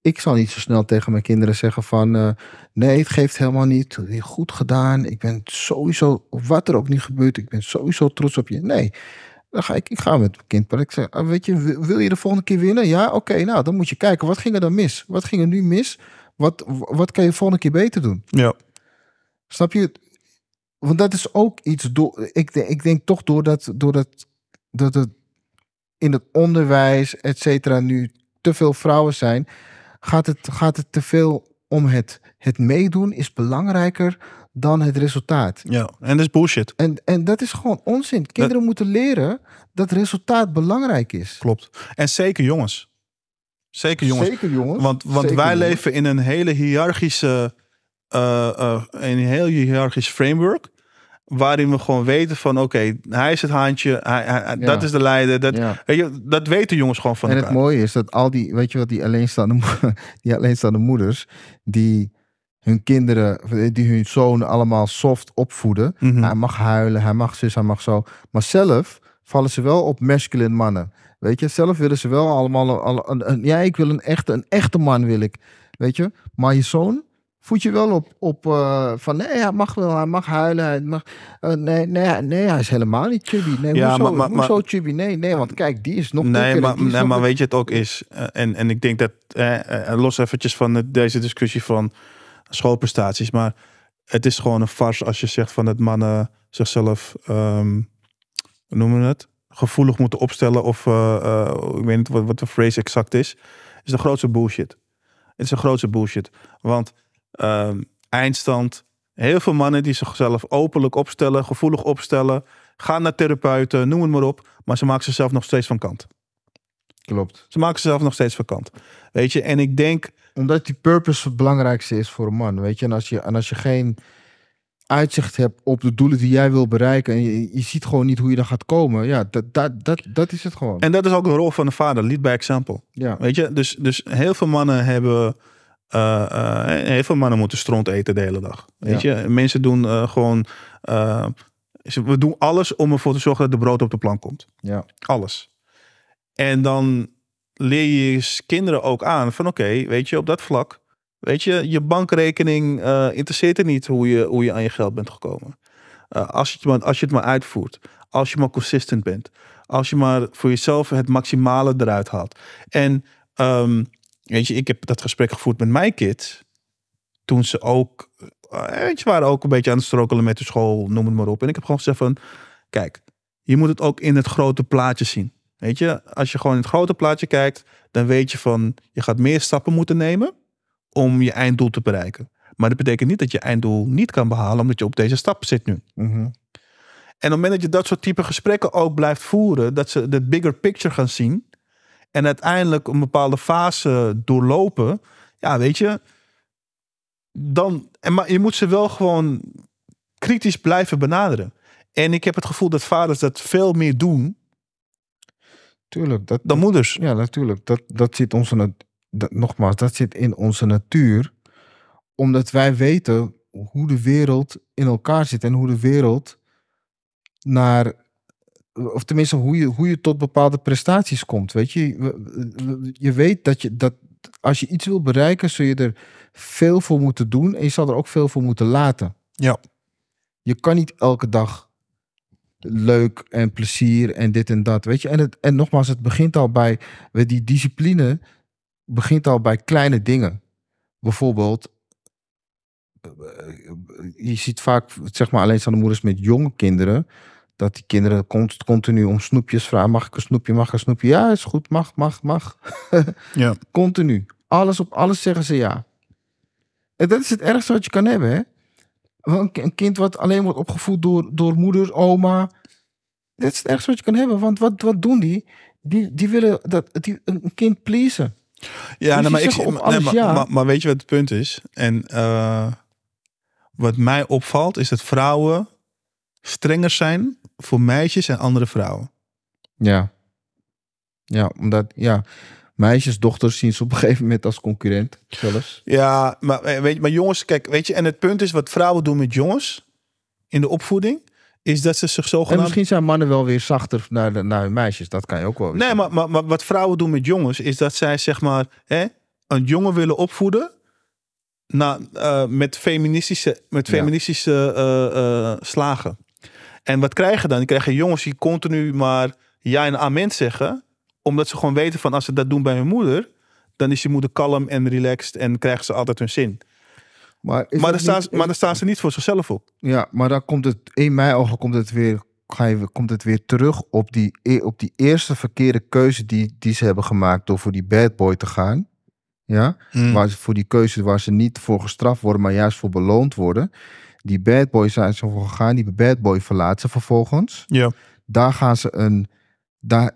ik zal niet zo snel tegen mijn kinderen zeggen van, eh, nee, het geeft helemaal niet, goed gedaan, ik ben sowieso, wat er ook niet gebeurt, ik ben sowieso trots op je. Nee, dan ga ik, ik ga met mijn kind praten. Ik zeg, ah, weet je, wil- je de volgende keer winnen? Ja, oké, nou, dan moet je kijken, wat ging er dan mis? Wat ging er nu mis? Wat, wat kan je de volgende keer beter doen? Ja. Snap je? Want dat is ook iets door. Ik, denk- ik denk toch doordat, doordat dat het in het onderwijs, et cetera, nu te veel vrouwen zijn, gaat het, gaat het te veel om het. Het meedoen is belangrijker dan het resultaat. ja, en dat is bullshit. En, en dat is gewoon onzin. Kinderen moeten leren dat resultaat belangrijk is. Klopt. En zeker jongens. Zeker jongens. Zeker jongens. Want, want Zeker wij jongens. leven in een hele hiërarchische, eh, een heel hiërarchisch framework. Waarin we gewoon weten van oké, hij is het haantje, hij, hij- hij- Ja. dat is de leider. Dat, Ja. weet je, dat weten jongens gewoon van En het elkaar. mooie is dat al die, weet je wat, die alleenstaande, die alleenstaande moeders, die hun kinderen, die hun zoon allemaal soft opvoeden. Mhm. Hij mag huilen, hij mag zus, hij mag zo. Maar zelf vallen ze wel op masculine mannen. Weet je, zelf willen ze wel allemaal, een- al- een, een- ja, ik wil een echte, een echte man wil ik. Weet je, maar je zoon voed je wel op, op eh, van nee, hij mag wel, hij mag huilen, hij mag, eh, nee, nee, nee, hij is helemaal niet chubby. Nee, Ja, hoezo, maar- maar- hoezo chubby? Nee, nee, want kijk, die is nog Nee, dikker maar, nee, nog maar weet je het ook is, eh, en, en ik denk dat, eh, los eventjes van de- deze discussie van schoolprestaties, maar het is gewoon een farce als je zegt van dat mannen zichzelf, ehm, hoe noemen we het, gevoelig moeten opstellen of, eh, eh, ik weet niet wat, wat de phrase exact is, is de grootste bullshit. Het is de grootste bullshit, want ehm, eindstand, heel veel mannen die zichzelf openlijk opstellen, gevoelig opstellen, gaan naar therapeuten, noem het maar op, maar ze maken zichzelf nog steeds van kant. Klopt. Ze maken zichzelf nog steeds vakant. Weet je, en ik denk, Omdat die purpose het belangrijkste is voor een man, weet je. En als je, en als je geen uitzicht hebt op de doelen die jij wil bereiken... en je, je ziet gewoon niet hoe je daar gaat komen... ja, dat, dat, dat, dat is het gewoon. en dat is ook de rol van de vader, lead by example. ja. Weet je, dus, dus heel veel mannen hebben, eh, eh, heel veel mannen moeten stront eten de hele dag. Weet je, mensen doen eh, gewoon, we doen alles om ervoor te zorgen dat de brood op de plank komt. ja. Alles. En dan leer je kinderen ook aan van oké, weet je, op dat vlak, weet je, je bankrekening eh, interesseert er niet hoe je, hoe je aan je geld bent gekomen. Eh, als, je het maar, als je het maar uitvoert, als je maar consistent bent, als je maar voor jezelf het maximale eruit haalt. En ehm, weet je, ik heb dat gesprek gevoerd met mijn kids toen ze ook, eh, weet je, waren ook een beetje aan het strokelen met de school, noem het maar op. En ik heb gewoon gezegd van, kijk, je moet het ook in het grote plaatje zien. Weet je, als je gewoon in het grote plaatje kijkt, dan weet je van je gaat meer stappen moeten nemen om je einddoel te bereiken. Maar dat betekent niet dat je einddoel niet kan behalen, omdat je op deze stap zit nu. Mhm. En op het moment dat je dat soort type gesprekken ook blijft voeren, dat ze de bigger picture gaan zien en uiteindelijk een bepaalde fase doorlopen, ja, weet je, dan, en maar je moet ze wel gewoon kritisch blijven benaderen. En ik heb het gevoel dat vaders dat veel meer doen Tuurlijk, dat, dan moeders. Ja, natuurlijk. Dat, dat zit onze, dat, nogmaals, dat zit in onze natuur. Omdat wij weten hoe de wereld in elkaar zit en hoe de wereld naar, of tenminste hoe je, hoe je tot bepaalde prestaties komt. Weet je, je weet dat je dat als je iets wil bereiken, zul je er veel voor moeten doen en je zal er ook veel voor moeten laten. Ja. Je kan niet elke dag leuk en plezier en dit en dat, weet je. En, het, en nogmaals, het begint al bij, die discipline begint al bij kleine dingen. Bijvoorbeeld, eh, je ziet vaak, zeg maar, alleenstaande moeders met jonge kinderen, dat die kinderen cont- continu om snoepjes vragen. Mag ik een snoepje, mag ik een snoepje? Ja, is goed, mag, mag, mag. Ja. Continu. Alles op alles zeggen ze ja. En dat is het ergste wat je kan hebben, hè? Een ki- een kind wat alleen wordt opgevoed door, door moeder, oma. Dat is het ergste wat je kan hebben. Want wat, wat doen die? Die, die willen dat, die, een kind pleasen. Ja, Dus nou, maar, ik, nee, ja. maar, maar weet je wat het punt is? En eh, wat mij opvalt is dat vrouwen strenger zijn voor meisjes en andere vrouwen. Ja. Ja, omdat, ja. Meisjes, dochters zien ze op een gegeven moment als concurrent zelfs. Ja, maar eh, weet je, maar jongens, kijk, weet je, en het punt is wat vrouwen doen met jongens in de opvoeding, is dat ze zich En zogenaamd. misschien zijn mannen wel weer zachter naar, de, naar hun meisjes. Dat kan je ook wel. Nee, maar, maar, maar wat vrouwen doen met jongens, is dat zij zeg maar hè, een jongen willen opvoeden. Na, eh, met feministische, met Ja. feministische eh, slagen. En wat krijgen dan? Die krijgen jongens die continu maar ja en amen zeggen. Omdat ze gewoon weten van als ze dat doen bij hun moeder. Dan is je moeder kalm en relaxed en krijgen ze altijd hun zin. Maar, is Maar dat dan, staan, maar staan ze niet voor zichzelf op. Ja, maar dan komt het in mijn ogen komt het weer, ga je, komt het weer terug op die, e- op die eerste verkeerde keuze die, die ze hebben gemaakt door voor die bad boy te gaan. Ja, waar ze voor die keuze waar ze niet voor gestraft worden, maar juist voor beloond worden. Die bad boy zijn ze voor gegaan, die bad boy verlaat ze vervolgens. Ja. Daar gaan ze een, daar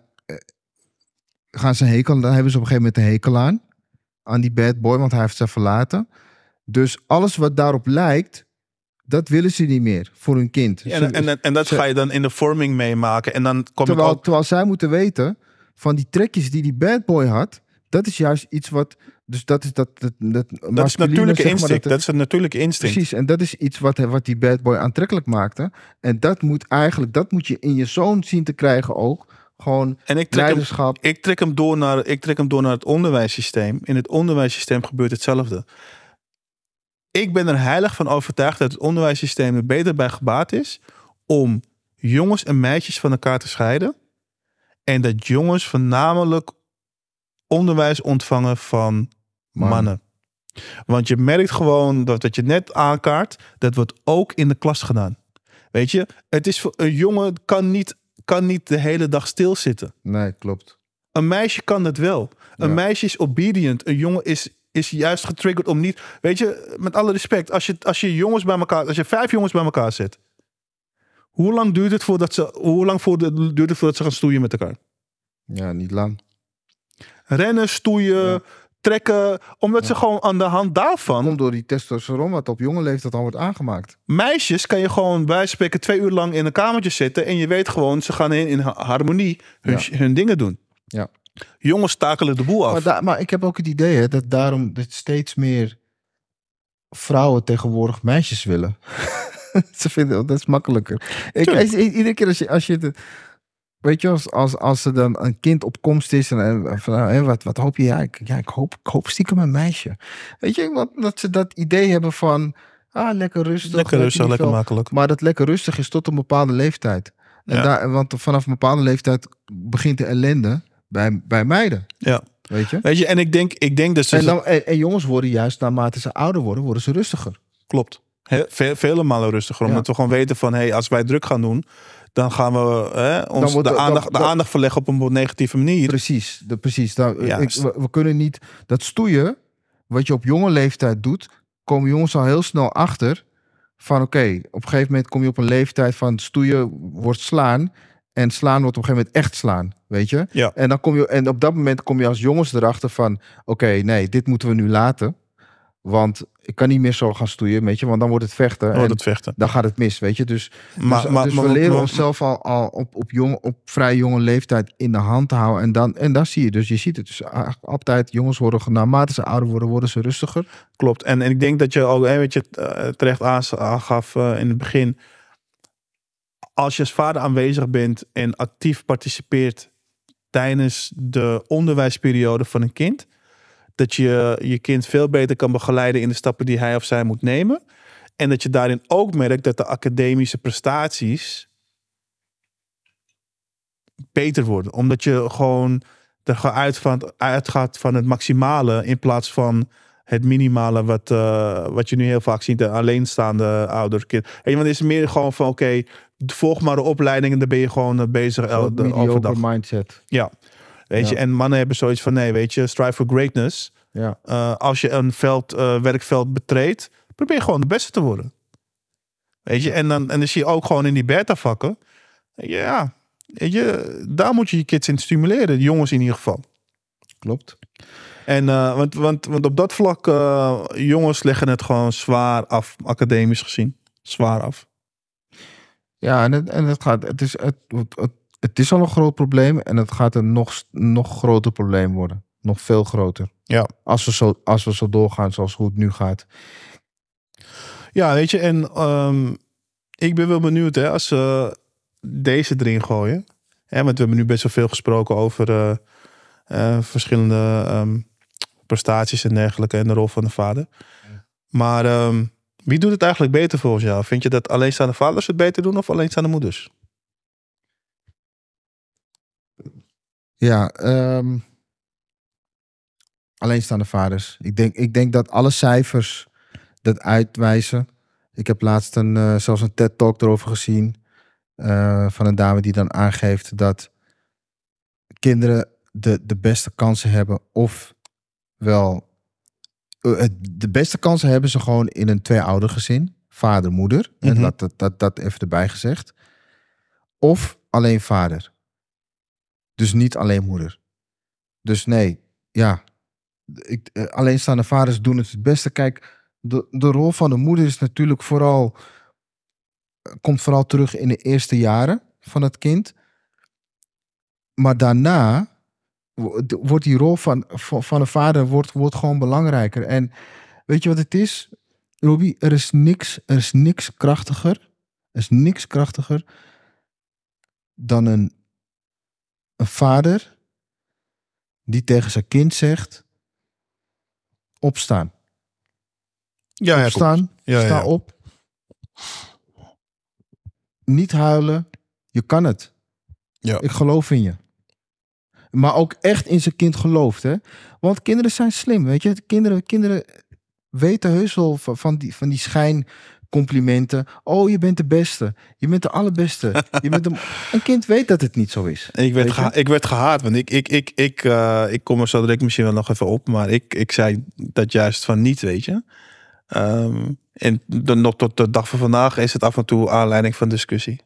gaan ze hekel, daar hebben ze op een gegeven moment een hekel aan. Aan die bad boy, want hij heeft ze verlaten. Dus alles wat daarop lijkt, dat willen ze niet meer voor hun kind. En, en, en, en dat ze- ga je dan in de vorming meemaken. En dan kom ik terwijl, ook... terwijl zij moeten weten van die trekjes die die bad boy had, dat is juist iets wat. Dus dat is dat. Dat, dat, Dat is natuurlijke zeg maar, instinct. dat- Dat is een natuurlijke instinct. Precies, en dat is iets wat, wat die bad boy aantrekkelijk maakte. En dat moet eigenlijk, dat moet je in je zoon zien te krijgen ook. Gewoon En ik trek, hem, leiderschap. ik, trek hem door naar, ik trek hem door naar het onderwijssysteem. In het onderwijssysteem gebeurt hetzelfde. Ik ben er heilig van overtuigd dat het onderwijssysteem er beter bij gebaat is om jongens en meisjes van elkaar te scheiden. En dat jongens voornamelijk onderwijs ontvangen van Mannen. mannen. Want je merkt gewoon dat wat je net aankaart, dat wordt ook in de klas gedaan. Weet je, het is voor een jongen kan niet, kan niet de hele dag stilzitten. Nee, klopt. Een meisje kan het wel. Een Ja. meisje is obedient. Een jongen is, is juist getriggerd om niet. Weet je, met alle respect, als je, als je jongens bij elkaar, als je vijf jongens bij elkaar zet, hoe lang duurt het voordat ze, hoe lang voor de, duurt het voordat ze gaan stoeien met elkaar? Ja, niet lang. Rennen, stoeien, Ja. Trekken, omdat ze gewoon aan de hand daarvan. Komt door die testosteron wat op jonge leeftijd al wordt aangemaakt. Meisjes kan je gewoon bij spreken twee uur lang in een kamertje zitten en je weet gewoon, ze gaan in, in ha- harmonie hun, hun dingen doen. Ja. Jongens takelen de boel af. Maar, da- maar ik heb ook het idee hè, dat daarom dat steeds meer vrouwen tegenwoordig meisjes willen. Ze vinden dat is makkelijker. Ik, iedere keer als je, als je het, weet je, als, als, als er dan een kind op komst is en, en van, nou, hè, wat, wat hoop je? Ja, ik, ja, ik hoop, ik hoop stiekem een meisje. Weet je, want dat ze dat idee hebben van, ah, lekker rustig. lekker rustig, lekker veel- makkelijk. Maar dat lekker rustig is tot een bepaalde leeftijd. En Ja. daar, want vanaf een bepaalde leeftijd begint de ellende bij, bij meiden. Ja. Weet je? Weet je, en ik denk, ik denk dat ze. En, dan, en, en jongens worden juist naarmate ze ouder worden, worden ze rustiger. Klopt. He, ve- vele malen rustiger. Omdat we gewoon weten van, hey, als wij druk gaan doen, dan gaan we hè, ons wordt de, aandacht, dan- de aandacht verleggen op een negatieve manier. Precies, de, precies. Nou, ik, we, we kunnen niet dat stoeien, wat je op jonge leeftijd doet, komen jongens al heel snel achter van oké, op een gegeven moment kom je op een leeftijd van stoeien wordt slaan en slaan wordt op een gegeven moment echt slaan, weet je? Ja. En dan kom je en op dat moment kom je als jongens erachter van oké, nee, dit moeten we nu laten, want ik kan niet meer zo gaan stoeien, weet je, want dan wordt het vechten. Vechten. dan gaat het mis, weet je. Dus, Maar, dus, maar, dus maar- we leren onszelf al, al op, op, jong, op vrij jonge leeftijd in de hand te houden. En dan, en dan zie je dus, je ziet het dus altijd, jongens worden, naarmate ze ouder worden, worden ze rustiger. Klopt. En, en ik denk dat je ook, hè, weet je, eh, terecht aangaf eh, in het begin. Als je als vader aanwezig bent en actief participeert tijdens de onderwijsperiode van een kind, dat je je kind veel beter kan begeleiden in de stappen die hij of zij moet nemen. En dat je daarin ook merkt dat de academische prestaties beter worden. Omdat je gewoon er uit van, uitgaat van het maximale in plaats van het minimale wat, eh, wat je nu heel vaak ziet, de alleenstaande ouder kind. Want het is meer gewoon van oké, volg maar de opleiding en dan ben je gewoon eh, bezig overdag. mindset. Ja. Weet je, en mannen hebben zoiets van nee, weet je, strive for greatness. Ja. Eh, als je een veld, eh, werkveld betreedt, probeer gewoon de beste te worden. Weet je, en dan, en dan zie je ook gewoon in die beta-vakken. Ja, weet je, daar moet je je kids in stimuleren, de jongens in ieder geval. Klopt. En eh, want, want, want op dat vlak, jongens leggen het gewoon zwaar af, academisch gezien. Zwaar af. Ja, en het, en het gaat, het is, het, het, het, het is al een groot probleem en het gaat een nog, nog groter probleem worden. Nog veel groter. Ja. Als we zo, als we zo doorgaan zoals hoe het nu gaat. Ja, weet je, en ehm, ik ben wel benieuwd hè, als ze deze erin gooien. Hè, want we hebben nu best wel veel gesproken over eh, eh, verschillende ehm, prestaties en dergelijke en de rol van de vader. Maar ehm, wie doet het eigenlijk beter volgens jou? Vind je dat alleenstaande vaders het beter doen of alleenstaande moeders? Ja, ehm, alleenstaande vaders. Ik denk, ik denk dat alle cijfers dat uitwijzen. Ik heb laatst een, eh, zelfs een TED-talk erover gezien. eh, van een dame die dan aangeeft dat kinderen de, de beste kansen hebben. Of wel. eh, de beste kansen hebben ze gewoon in een twee-oudergezin. Vader, moeder. En Mhm. dat, dat, dat, dat even erbij gezegd. Of alleen vader. Dus niet alleen moeder. Dus nee, ja. Ik, eh, alleenstaande vaders doen het het beste. Kijk, de, de rol van de moeder is natuurlijk vooral. eh, komt vooral terug in de eerste jaren van het kind. Maar daarna wordt die rol van, van, van de vader wordt, wordt gewoon belangrijker. En weet je wat het is? Robbie, er is niks, er is niks krachtiger. Er is niks krachtiger dan een, een vader die tegen zijn kind zegt: opstaan. Ja, opstaan, Ja, sta ja. op. Niet huilen, je kan het. Ja. Ik geloof in je. Maar ook echt in zijn kind gelooft, hè? Want kinderen zijn slim, weet je? Kinderen, kinderen weten heus wel van, die, van die schijncomplimenten. Oh, je bent de beste. Je bent de allerbeste. Je bent de... Een kind weet dat het niet zo is. Ik werd, geha- ik werd gehaat, want ik, ik, ik, ik, eh, ik kom er zo direct misschien wel nog even op, maar ik, ik zei dat juist van niet, weet je. Ehm, en de, nog tot de dag van vandaag is het af en toe aanleiding van discussie.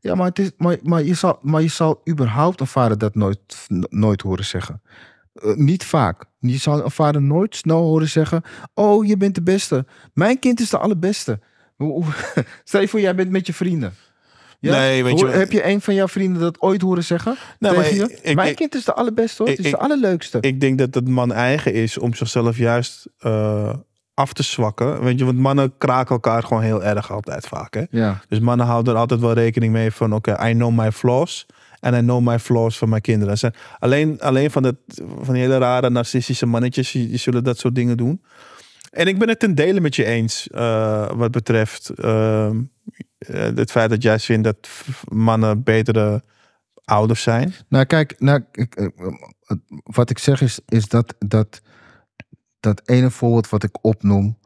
Ja, maar, het is, maar, maar, je zal, maar je zal überhaupt een vader dat nooit, nooit horen zeggen. Eh, niet vaak. Je zal een vader nooit snel horen zeggen: Oh, je bent de beste. Mijn kind is de allerbeste. Hoe- hoe- Stel je voor, jij bent met je vrienden. Ja? Nee, weet je Hoor- Heb je een van jouw vrienden dat ooit horen zeggen? Nou, tegen maar je? ik- Mijn ik- kind is de allerbeste hoor. ik- het is de allerleukste. Ik denk dat het man eigen is om zichzelf juist eh, af te zwakken. Weet je, want mannen kraken elkaar gewoon heel erg altijd vaak. Hè? ja. Dus mannen houden er altijd wel rekening mee van oké, I know my flaws. En I know my flaws van mijn kinderen. Zijn alleen, alleen van, het, van die hele rare narcistische mannetjes, die, die zullen dat soort dingen doen. En ik ben het ten dele met je eens eh, wat betreft ehm, eh, het feit dat jij vindt dat mannen betere ouders zijn. Nou, kijk, nou, ik, eh, wat ik zeg is, is dat, dat dat ene voorbeeld wat ik opnoem,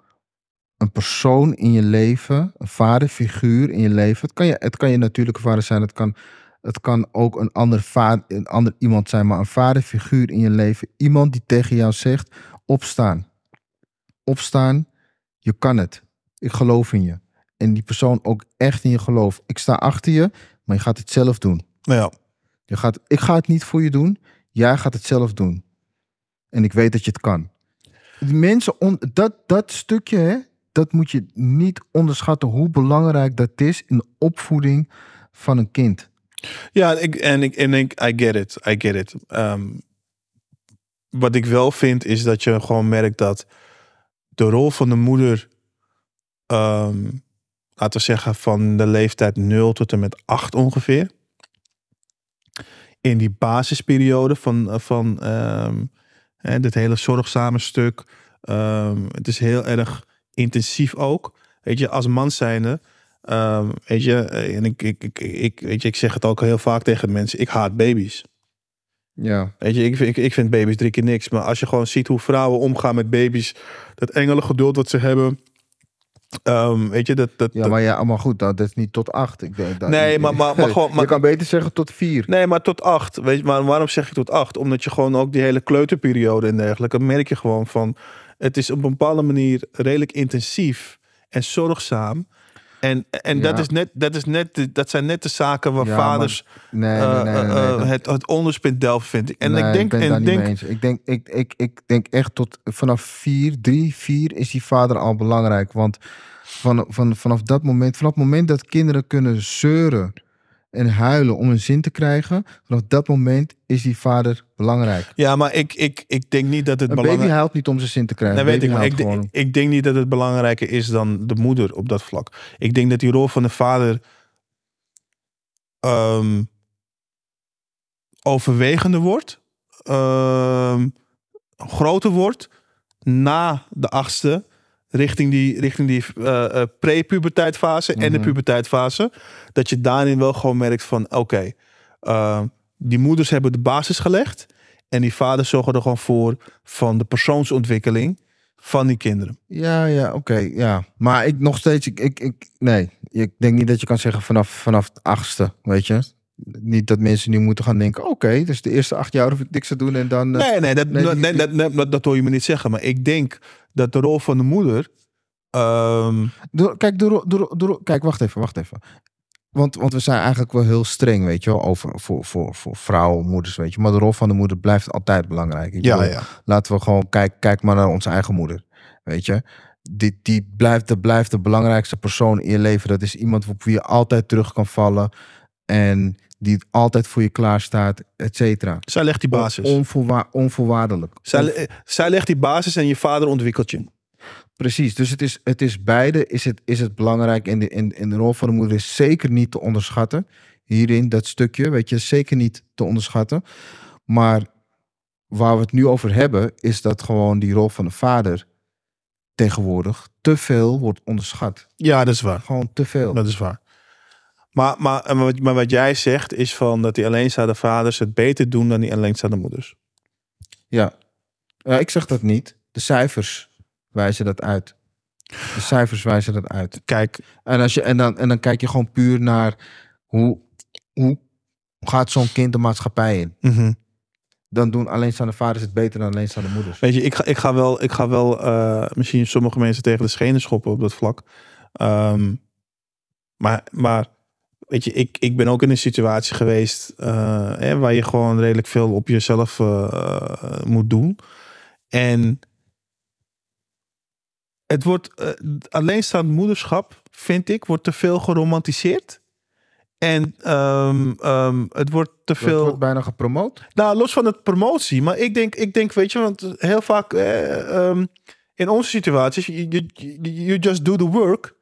een persoon in je leven, een vaderfiguur in je leven. Het kan je, het kan je natuurlijke vader zijn, het kan, het kan ook een ander, vader, een ander iemand zijn, maar een vaderfiguur in je leven. Iemand die tegen jou zegt, opstaan. Opstaan, je kan het. Ik geloof in je. En die persoon ook echt in je geloof. Ik sta achter je, maar je gaat het zelf doen. Ja, Je gaat, ik ga het niet voor je doen. Jij gaat het zelf doen. En ik weet dat je het kan. Die mensen, on- dat, dat stukje, hè, dat moet je niet onderschatten hoe belangrijk dat is in de opvoeding van een kind. Ja, ik, en ik, en ik, I get it, I get it. Ehm, wat ik wel vind is dat je gewoon merkt dat de rol van de moeder, ehm, laten we zeggen van de leeftijd 0 tot en met 8 ongeveer, in die basisperiode van, eh, van ehm, hè, dit hele zorgzame stuk, ehm, het is heel erg intensief ook. Weet je, als man zijnde, weet je, eh, en ik, ik, ik, ik, weet je, ik zeg het ook heel vaak tegen mensen. Ik haat baby's. Ja. Weet je, ik, vind- ik, ik vind baby's drie keer niks. Maar als je gewoon ziet hoe vrouwen omgaan met baby's. Dat engelen geduld wat ze hebben. ehm, weet je, dat... dat, Ja, dat- maar ja, maar goed, dat is niet tot acht. Ik denk dat, Nee, maar- maar- maar gewoon- maar- je kan beter zeggen tot vier. Nee, maar tot acht. Weet je, maar waarom zeg ik tot acht? Omdat je gewoon ook die hele kleuterperiode en dergelijke... merk je gewoon van... Het is op een bepaalde manier redelijk intensief en zorgzaam. En, en dat, is net, dat, is net, de- dat zijn net de zaken waar Ja, vaders Nee, nee, nee. nee, eh, nee, eh, dat- het, het onderspit delven, vind ik. En nee, ik denk, en denk eens. Ik denk, ik, ik, ik denk echt tot vanaf vier, drie, vier is die vader al belangrijk. Want van, van, vanaf dat moment, vanaf het moment dat kinderen kunnen zeuren en huilen om een zin te krijgen, vanaf dat moment is die vader belangrijk. ja, maar ik, ik, ik denk niet dat het Een baby belangrijk huilt niet om zijn zin te krijgen. Nee, weet ik, maar ik, ik denk niet dat het belangrijker is dan de moeder op dat vlak. Ik denk dat die rol van de vader ehm, overwegender wordt, ehm, groter wordt na de achtste, richting die, richting die eh, pre-puberteitfase en de Mhm. puberteitfase. Dat je daarin wel gewoon merkt van, oké, eh, die moeders hebben de basis gelegd. En die vaders zorgen er gewoon voor van de persoonsontwikkeling van die kinderen. Ja, ja, oké, ja. Maar ik nog steeds, ik, ik, ik, nee, ik denk niet dat je kan zeggen vanaf, vanaf het achtste, weet je. Niet dat mensen nu moeten gaan denken, oké, dus de eerste acht jaar hoef ik niks te doen en dan... Nee, nee, dat, nee, dat, dat, dat hoor je me niet zeggen. Maar ik denk dat de rol van de moeder. ehm, Door, kijk, door, door, door, kijk, wacht even, wacht even. Want, want we zijn eigenlijk wel heel streng, weet je wel, over, voor, voor, voor vrouwen, moeders, weet je. Maar de rol van de moeder blijft altijd belangrijk. Ik ja, bedoel, ja. Laten we gewoon, kijk, kijk maar naar onze eigen moeder, weet je. Die, die blijft, de, blijft de belangrijkste persoon in je leven. Dat is iemand op wie je altijd terug kan vallen. En die altijd voor je klaar staat, et cetera. Zij legt die basis. Onvoorwa- onvoorwaardelijk. Zij, zij legt die basis en je vader ontwikkelt je. Precies, dus het is, het is beide is het, is het belangrijk. En de, en, en de rol van de moeder is zeker niet te onderschatten. Hierin, dat stukje, weet je, zeker niet te onderschatten. Maar waar we het nu over hebben, is dat gewoon die rol van de vader tegenwoordig te veel wordt onderschat. Ja, dat is waar. Gewoon te veel. Dat is waar. Maar, maar, maar wat jij zegt is van dat die alleenstaande vaders het beter doen dan die alleenstaande moeders. Ja. Ja, ik zeg dat niet. De cijfers wijzen dat uit. De cijfers wijzen dat uit. Kijk, En, als je, en, dan, en dan kijk je gewoon puur naar hoe, hoe gaat zo'n kind de maatschappij in. mhm. Dan doen alleenstaande vaders het beter dan alleenstaande moeders. weet je, ik ga, ik ga wel, ik ga wel eh, misschien sommige mensen tegen de schenen schoppen op dat vlak. Ehm, maar, maar weet je, ik, ik ben ook in een situatie geweest eh, hè, waar je gewoon redelijk veel op jezelf eh, moet doen. En het wordt eh, alleenstaand moederschap, vind ik, wordt te veel geromantiseerd. En ehm, ehm, het wordt te veel. wordt bijna gepromoot. Nou, los van het promotie. Maar ik denk, ik denk weet je, want heel vaak eh, ehm, in onze situaties, you, you, you just do the work.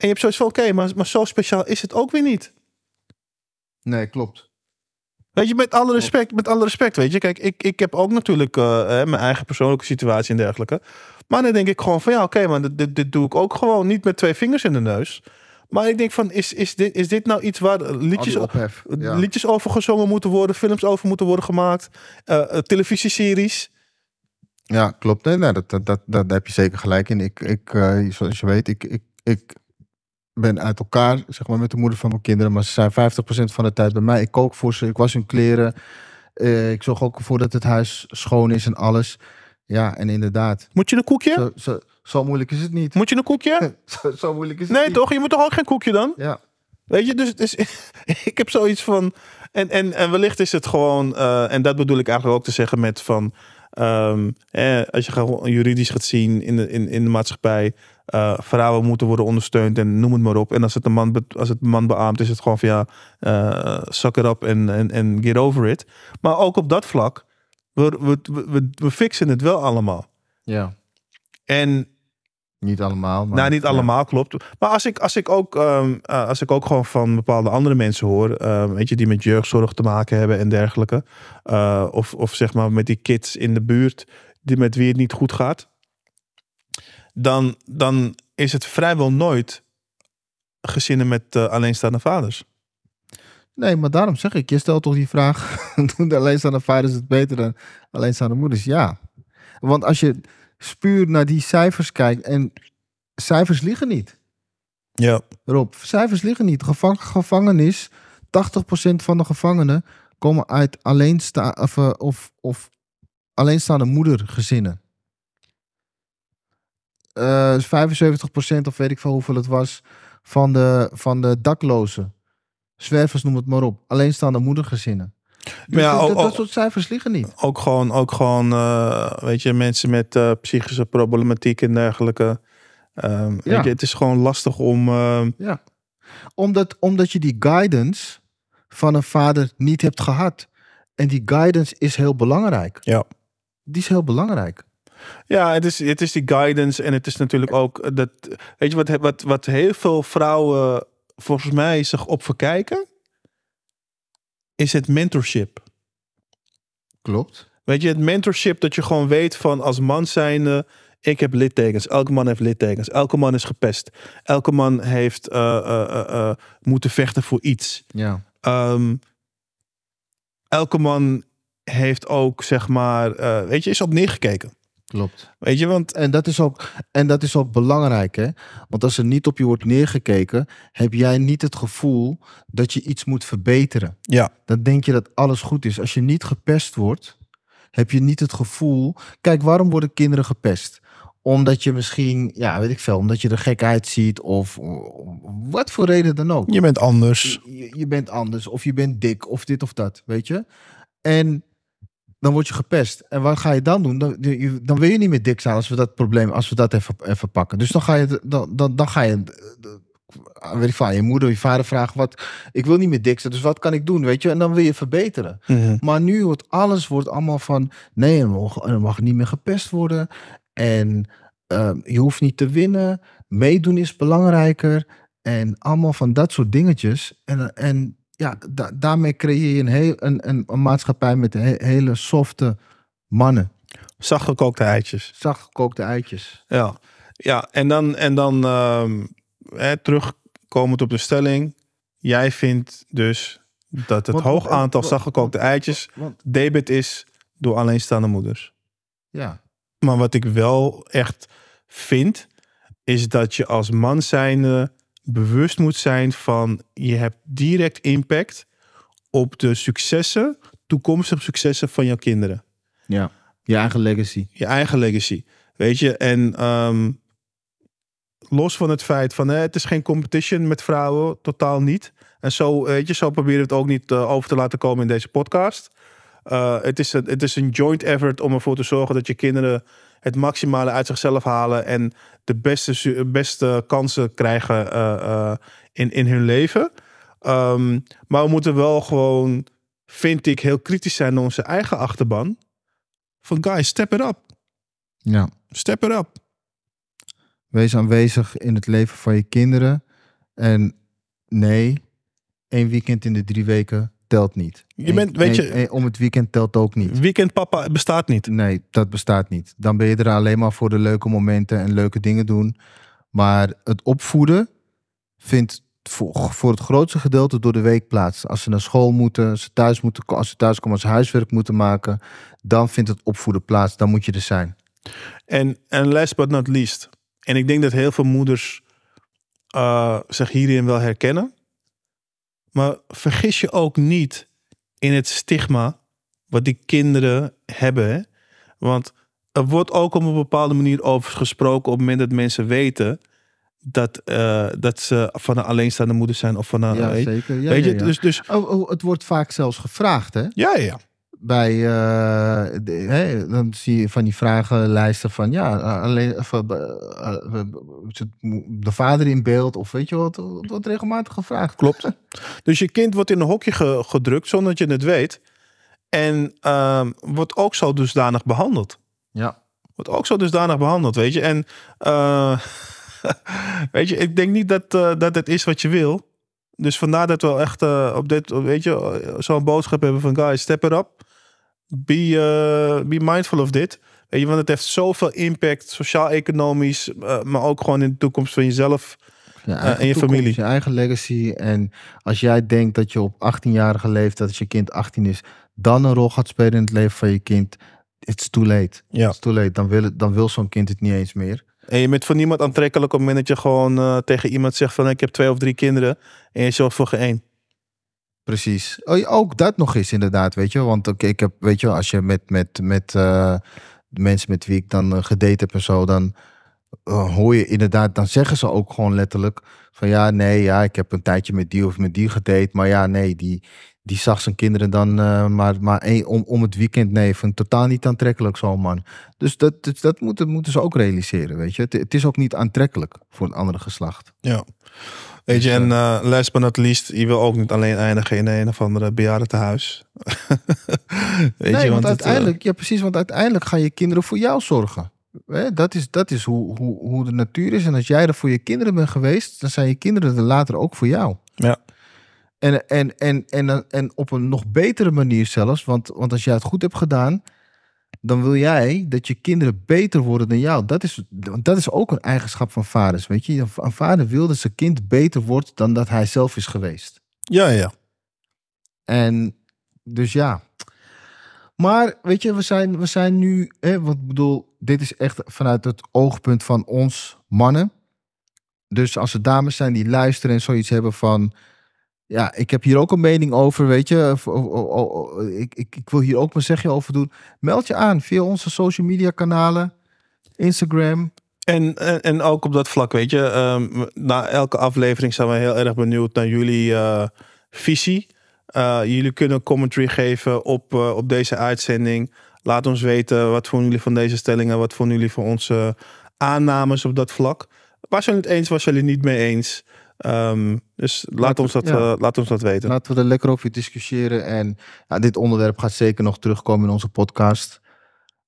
En je hebt zoiets van, oké, maar, maar zo speciaal is het ook weer niet. Nee, klopt. Weet je, met alle respect, met alle respect, weet je. Kijk, ik, ik heb ook natuurlijk eh, mijn eigen persoonlijke situatie en dergelijke. Maar dan denk ik gewoon van, ja, oké, maar dit- dit, doe ik ook gewoon niet met twee vingers in de neus. Maar ik denk van, is, is, dit, is dit nou iets waar liedjes, ophef. Ja. liedjes over gezongen moeten worden, films over moeten worden gemaakt, eh, eh, televisieseries? Ja, klopt. Nee, nee, dat, dat, dat, daar heb je zeker gelijk in. Ik, ik, eh, zoals je weet, ik, ik, ik ben uit elkaar, zeg maar, met de moeder van mijn kinderen. Maar ze zijn 50% van de tijd bij mij. Ik kook voor ze, ik was hun kleren. Eh, ik zorg ook ervoor dat het huis schoon is en alles. Ja, en inderdaad. Moet je een koekje? Zo, zo, zo moeilijk is het niet. Moet je een koekje? Zo, zo moeilijk is het Nee, niet. toch? Je moet toch ook geen koekje dan? Ja. Weet je, dus, het is, ik heb zoiets van. En, en, en wellicht is het gewoon. eh, en dat bedoel ik eigenlijk ook te zeggen met van. Ehm, eh, als je gewoon juridisch gaat zien in de, in, in de maatschappij, eh, vrouwen moeten worden ondersteund en noem het maar op. En als het een man, als het een man beaamt, is het gewoon van ja, eh suck it up en, get over it. Maar ook op dat vlak, we, we, we, we fixen het wel allemaal. Ja. En Niet allemaal. Maar, nou, niet ja. allemaal, klopt. Maar als ik, als ik, ook, ehm, eh, als ik ook gewoon van bepaalde andere mensen hoor, ehm, weet je, die met jeugdzorg te maken hebben en dergelijke. of, of zeg maar met die kids in de buurt, die met wie het niet goed gaat. Dan, dan is het vrijwel nooit gezinnen met eh, alleenstaande vaders. Nee, maar daarom zeg ik, je stelt toch die vraag, doen de alleenstaande vaders het beter dan alleenstaande moeders? Ja. Want als je spuur naar die cijfers kijkt, en cijfers liegen niet. Ja. Rob, cijfers liggen niet. Gevang, gevangenis, 80% van de gevangenen komen uit alleensta of, of, of alleenstaande moedergezinnen. Eh 75% of weet ik veel hoeveel het was van de, van de daklozen. Zwervers, noem het maar op. Alleenstaande moedergezinnen. Dus Maar ja, dat, ook- dat, dat ook- soort cijfers liggen niet. Ook gewoon, ook gewoon eh, weet je, mensen met eh, psychische problematiek en dergelijke. Ehm, Ja. weet je, het is gewoon lastig om. ehm, Ja. Omdat, omdat je die guidance van een vader niet hebt gehad. En die guidance is heel belangrijk. Ja. Die is heel belangrijk. Ja, het is, het is die guidance en het is natuurlijk ook dat. Weet je wat, wat, wat heel veel vrouwen volgens mij zich op verkijken? Is het mentorship. Klopt. Weet je, het mentorship dat je gewoon weet van als man zijnde. Ik heb littekens. Elke man heeft littekens. Elke man is gepest. Elke man heeft eh, eh, eh, moeten vechten voor iets. Ja. Ehm, elke man heeft ook, zeg maar, weet je, is op neergekeken. Klopt. Weet je, want En dat, is ook, en dat is ook belangrijk, hè? Want als er niet op je wordt neergekeken, heb jij niet het gevoel dat je iets moet verbeteren. ja, Dan denk je dat alles goed is. Als je niet gepest wordt, heb je niet het gevoel. Kijk, waarom worden kinderen gepest? Omdat je misschien, ja, weet ik veel, omdat je er gek uitziet of wat voor reden dan ook. je bent anders. Je, je bent anders of je bent dik of dit of dat, weet je? En dan word je gepest. En wat ga je dan doen? Dan, dan wil je niet meer dik zijn als we dat probleem, als we dat even, even pakken. Dus dan ga je, dan, dan, dan ga je, eh, weet ik aan je moeder, je vader vragen, wat, ik wil niet meer dik zijn, dus wat kan ik doen, weet je? En dan wil je verbeteren. Mhm. Maar nu wordt alles wordt allemaal van nee, er mag, er mag niet meer gepest worden. En eh, je hoeft niet te winnen. Meedoen is belangrijker. En allemaal van dat soort dingetjes. En, en ja, da- daarmee creëer je een, heel, een, een, een maatschappij met he- hele softe mannen. Zachtgekookte eitjes. Zacht gekookte eitjes. Ja, ja en dan, en dan ehm, hè, terugkomend op de stelling. Jij vindt dus dat het Want- hoog aantal want- zachtgekookte eitjes debet is door alleenstaande moeders. ja, Maar wat ik wel echt vind, is dat je als man zijnde bewust moet zijn van je hebt direct impact op de successen, toekomstige successen van jouw kinderen. ja, je eigen legacy. Je eigen legacy. Weet je, en ehm, los van het feit van hè, het is geen competition met vrouwen, totaal niet. En zo, weet je, zo proberen we het ook niet eh, over te laten komen in deze podcast. Eh, het, is een, het is een joint effort om ervoor te zorgen dat je kinderen het maximale uit zichzelf halen en de beste, beste kansen krijgen eh, eh, in, in hun leven. Ehm, maar we moeten wel gewoon, vind ik, heel kritisch zijn naar onze eigen achterban. Van guys, step it up. Ja. Step it up. Wees aanwezig in het leven van je kinderen. En nee, één weekend in de drie weken telt niet. Je bent, weet je- om het weekend telt ook niet. Weekendpapa bestaat niet. Nee, dat bestaat niet. Dan ben je er alleen maar voor de leuke momenten en leuke dingen doen. Maar het opvoeden vindt voor, voor het grootste gedeelte door de week plaats. Als ze naar school moeten, als ze thuis, moeten, als ze thuis komen, als ze huiswerk moeten maken, dan vindt het opvoeden plaats. Dan moet je er zijn. En, en last but not least. En ik denk dat heel veel moeders eh, zich hierin wel herkennen. Maar vergis je ook niet in het stigma wat die kinderen hebben. Hè? Want er wordt ook op een bepaalde manier over gesproken op het moment dat mensen weten dat, eh, dat ze van een alleenstaande moeder zijn of van een. ja, weet, zeker. Ja, weet ja, je, dus, dus Oh, oh, het wordt vaak zelfs gevraagd, hè? ja, ja, ja. Bij, eh, de- dan zie je van die vragenlijsten van ja, alleen eh, eh, zit de vader in beeld of weet je wat, wat wordt regelmatig gevraagd. Klopt. Dus je kind wordt in een hokje ge- gedrukt zonder dat je het weet. En ehm, wordt ook zo dusdanig behandeld. Ja. Wordt ook zo dusdanig behandeld, weet je. En eh, weet je, ik denk niet dat, eh, dat het is wat je wil. Dus vandaar dat we echt eh, op dit, weet je, eh, zo'n boodschap hebben van guys, step it up. Be, eh, be mindful of dit. Weet je, want het heeft zoveel impact, sociaal-economisch, eh, maar ook gewoon in de toekomst van jezelf. Je en je toekomst, familie. Je eigen legacy. En als jij denkt dat je op 18-jarige leeftijd, als je kind 18 is, dan een rol gaat spelen in het leven van je kind. It's too late. Ja. It's too late. Dan wil, het- dan wil zo'n kind het niet eens meer. En je bent voor niemand aantrekkelijk op het moment dat je gewoon eh, tegen iemand zegt van ik heb twee of drie kinderen en je zorgt voor geen één. Precies. Oh, ook dat nog eens inderdaad, weet je. Want oké, ik heb, weet je, als je met, met, met eh, mensen met wie ik dan eh, gedate heb en zo, dan eh, hoor je inderdaad, dan zeggen ze ook gewoon letterlijk van ja, nee, ja, ik heb een tijdje met die of met die gedate, maar ja, nee, die, die zag zijn kinderen dan maar, maar om, om het weekend, nee, van totaal niet aantrekkelijk zo'n man. Dus dat, dat, dat moeten, moeten ze ook realiseren, weet je. Het, het is ook niet aantrekkelijk voor een andere geslacht. Ja. Weet je, en eh last but not least, je wil ook niet alleen eindigen in een of andere bejaardentehuis. Weet nee, je, want, het, eh, uiteindelijk, ja precies, want uiteindelijk gaan je kinderen voor jou zorgen. Hè, dat is, dat is hoe, hoe, hoe de natuur is. En als jij er voor je kinderen bent geweest, dan zijn je kinderen er later ook voor jou. Ja. En, en, en, en, en op een nog betere manier zelfs, want, want als jij het goed hebt gedaan, dan wil jij dat je kinderen beter worden dan jou. Dat is, dat is ook een eigenschap van vaders. Weet je, een vader wil dat zijn kind beter wordt dan dat hij zelf is geweest. ja, ja. En dus ja. Maar weet je, we zijn, we zijn nu, hè, wat ik bedoel, dit is echt vanuit het oogpunt van ons mannen. Dus als er dames zijn die luisteren en zoiets hebben van, ja, ik heb hier ook een mening over, weet je, ik, ik, ik wil hier ook mijn zegje over doen. Meld je aan via onze social media kanalen, Instagram. En, en, ook op dat vlak, weet je, ehm, na elke aflevering zijn we heel erg benieuwd naar jullie eh, visie. Eh, jullie kunnen commentary geven op, eh, op deze uitzending. Laat ons weten wat vonden jullie van deze stellingen, wat vonden jullie van onze aannames op dat vlak. Waar zijn jullie het eens, waar zijn jullie niet mee eens? Ehm, dus laat, ons dat, ja. eh, laat ons dat weten. Laten we er lekker over discussiëren. En ja, dit onderwerp gaat zeker nog terugkomen in onze podcast.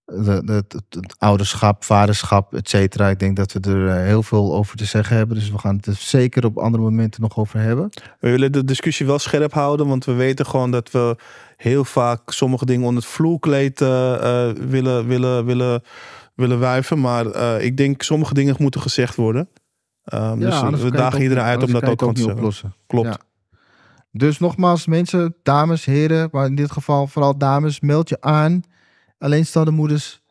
De, de, het, ouderschap, vaderschap, et cetera. Ik denk dat we er eh, heel veel over te zeggen hebben. Dus we gaan het er zeker op andere momenten nog over hebben. We willen de discussie wel scherp houden, want we weten gewoon dat we heel vaak sommige dingen onder het vloerkleed eh, willen, willen, willen, willen wuiven. Maar ik denk sommige dingen moeten gezegd worden. Ehm, dus we dagen iedereen uit om dat ook gewoon te oplossen. Klopt. Ja. Dus nogmaals, mensen, dames, heren, maar in dit geval vooral dames, meld je aan. Alleenstaande moeders,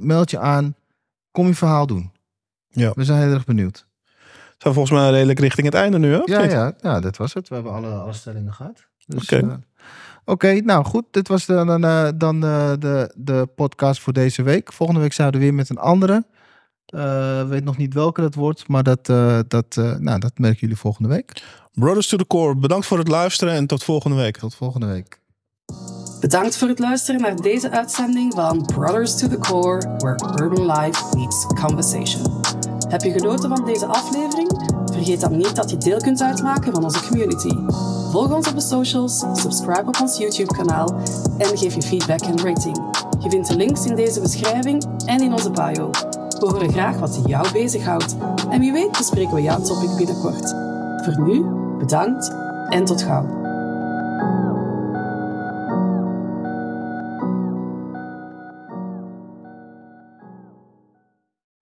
meld je aan. Kom je verhaal doen. Ja. We zijn heel erg benieuwd. Zijn volgens mij redelijk richting het einde nu, hè? Ja, ja, ja, dat was het. We hebben alle, alle stellingen gehad. Dus, Oké. eh, Oké, nou goed. Dit was dan, eh, dan eh, de, de podcast voor deze week. Volgende week zijn we er weer met een andere. Eh weet nog niet welke dat wordt, maar dat, eh, dat, eh, nou, dat merken jullie volgende week. Brothers to the Core, bedankt voor het luisteren en tot volgende week. Tot volgende week. Bedankt voor het luisteren naar deze uitzending van Brothers to the Core, where urban life meets conversation. Heb je genoten van deze aflevering? Vergeet dan niet dat je deel kunt uitmaken van onze community. Volg ons op de socials, subscribe op ons YouTube-kanaal en geef je feedback en rating. Je vindt de links in deze beschrijving en in onze bio. We horen graag wat jou bezighoudt en wie weet bespreken we jouw topic binnenkort. Voor nu, bedankt en tot gauw.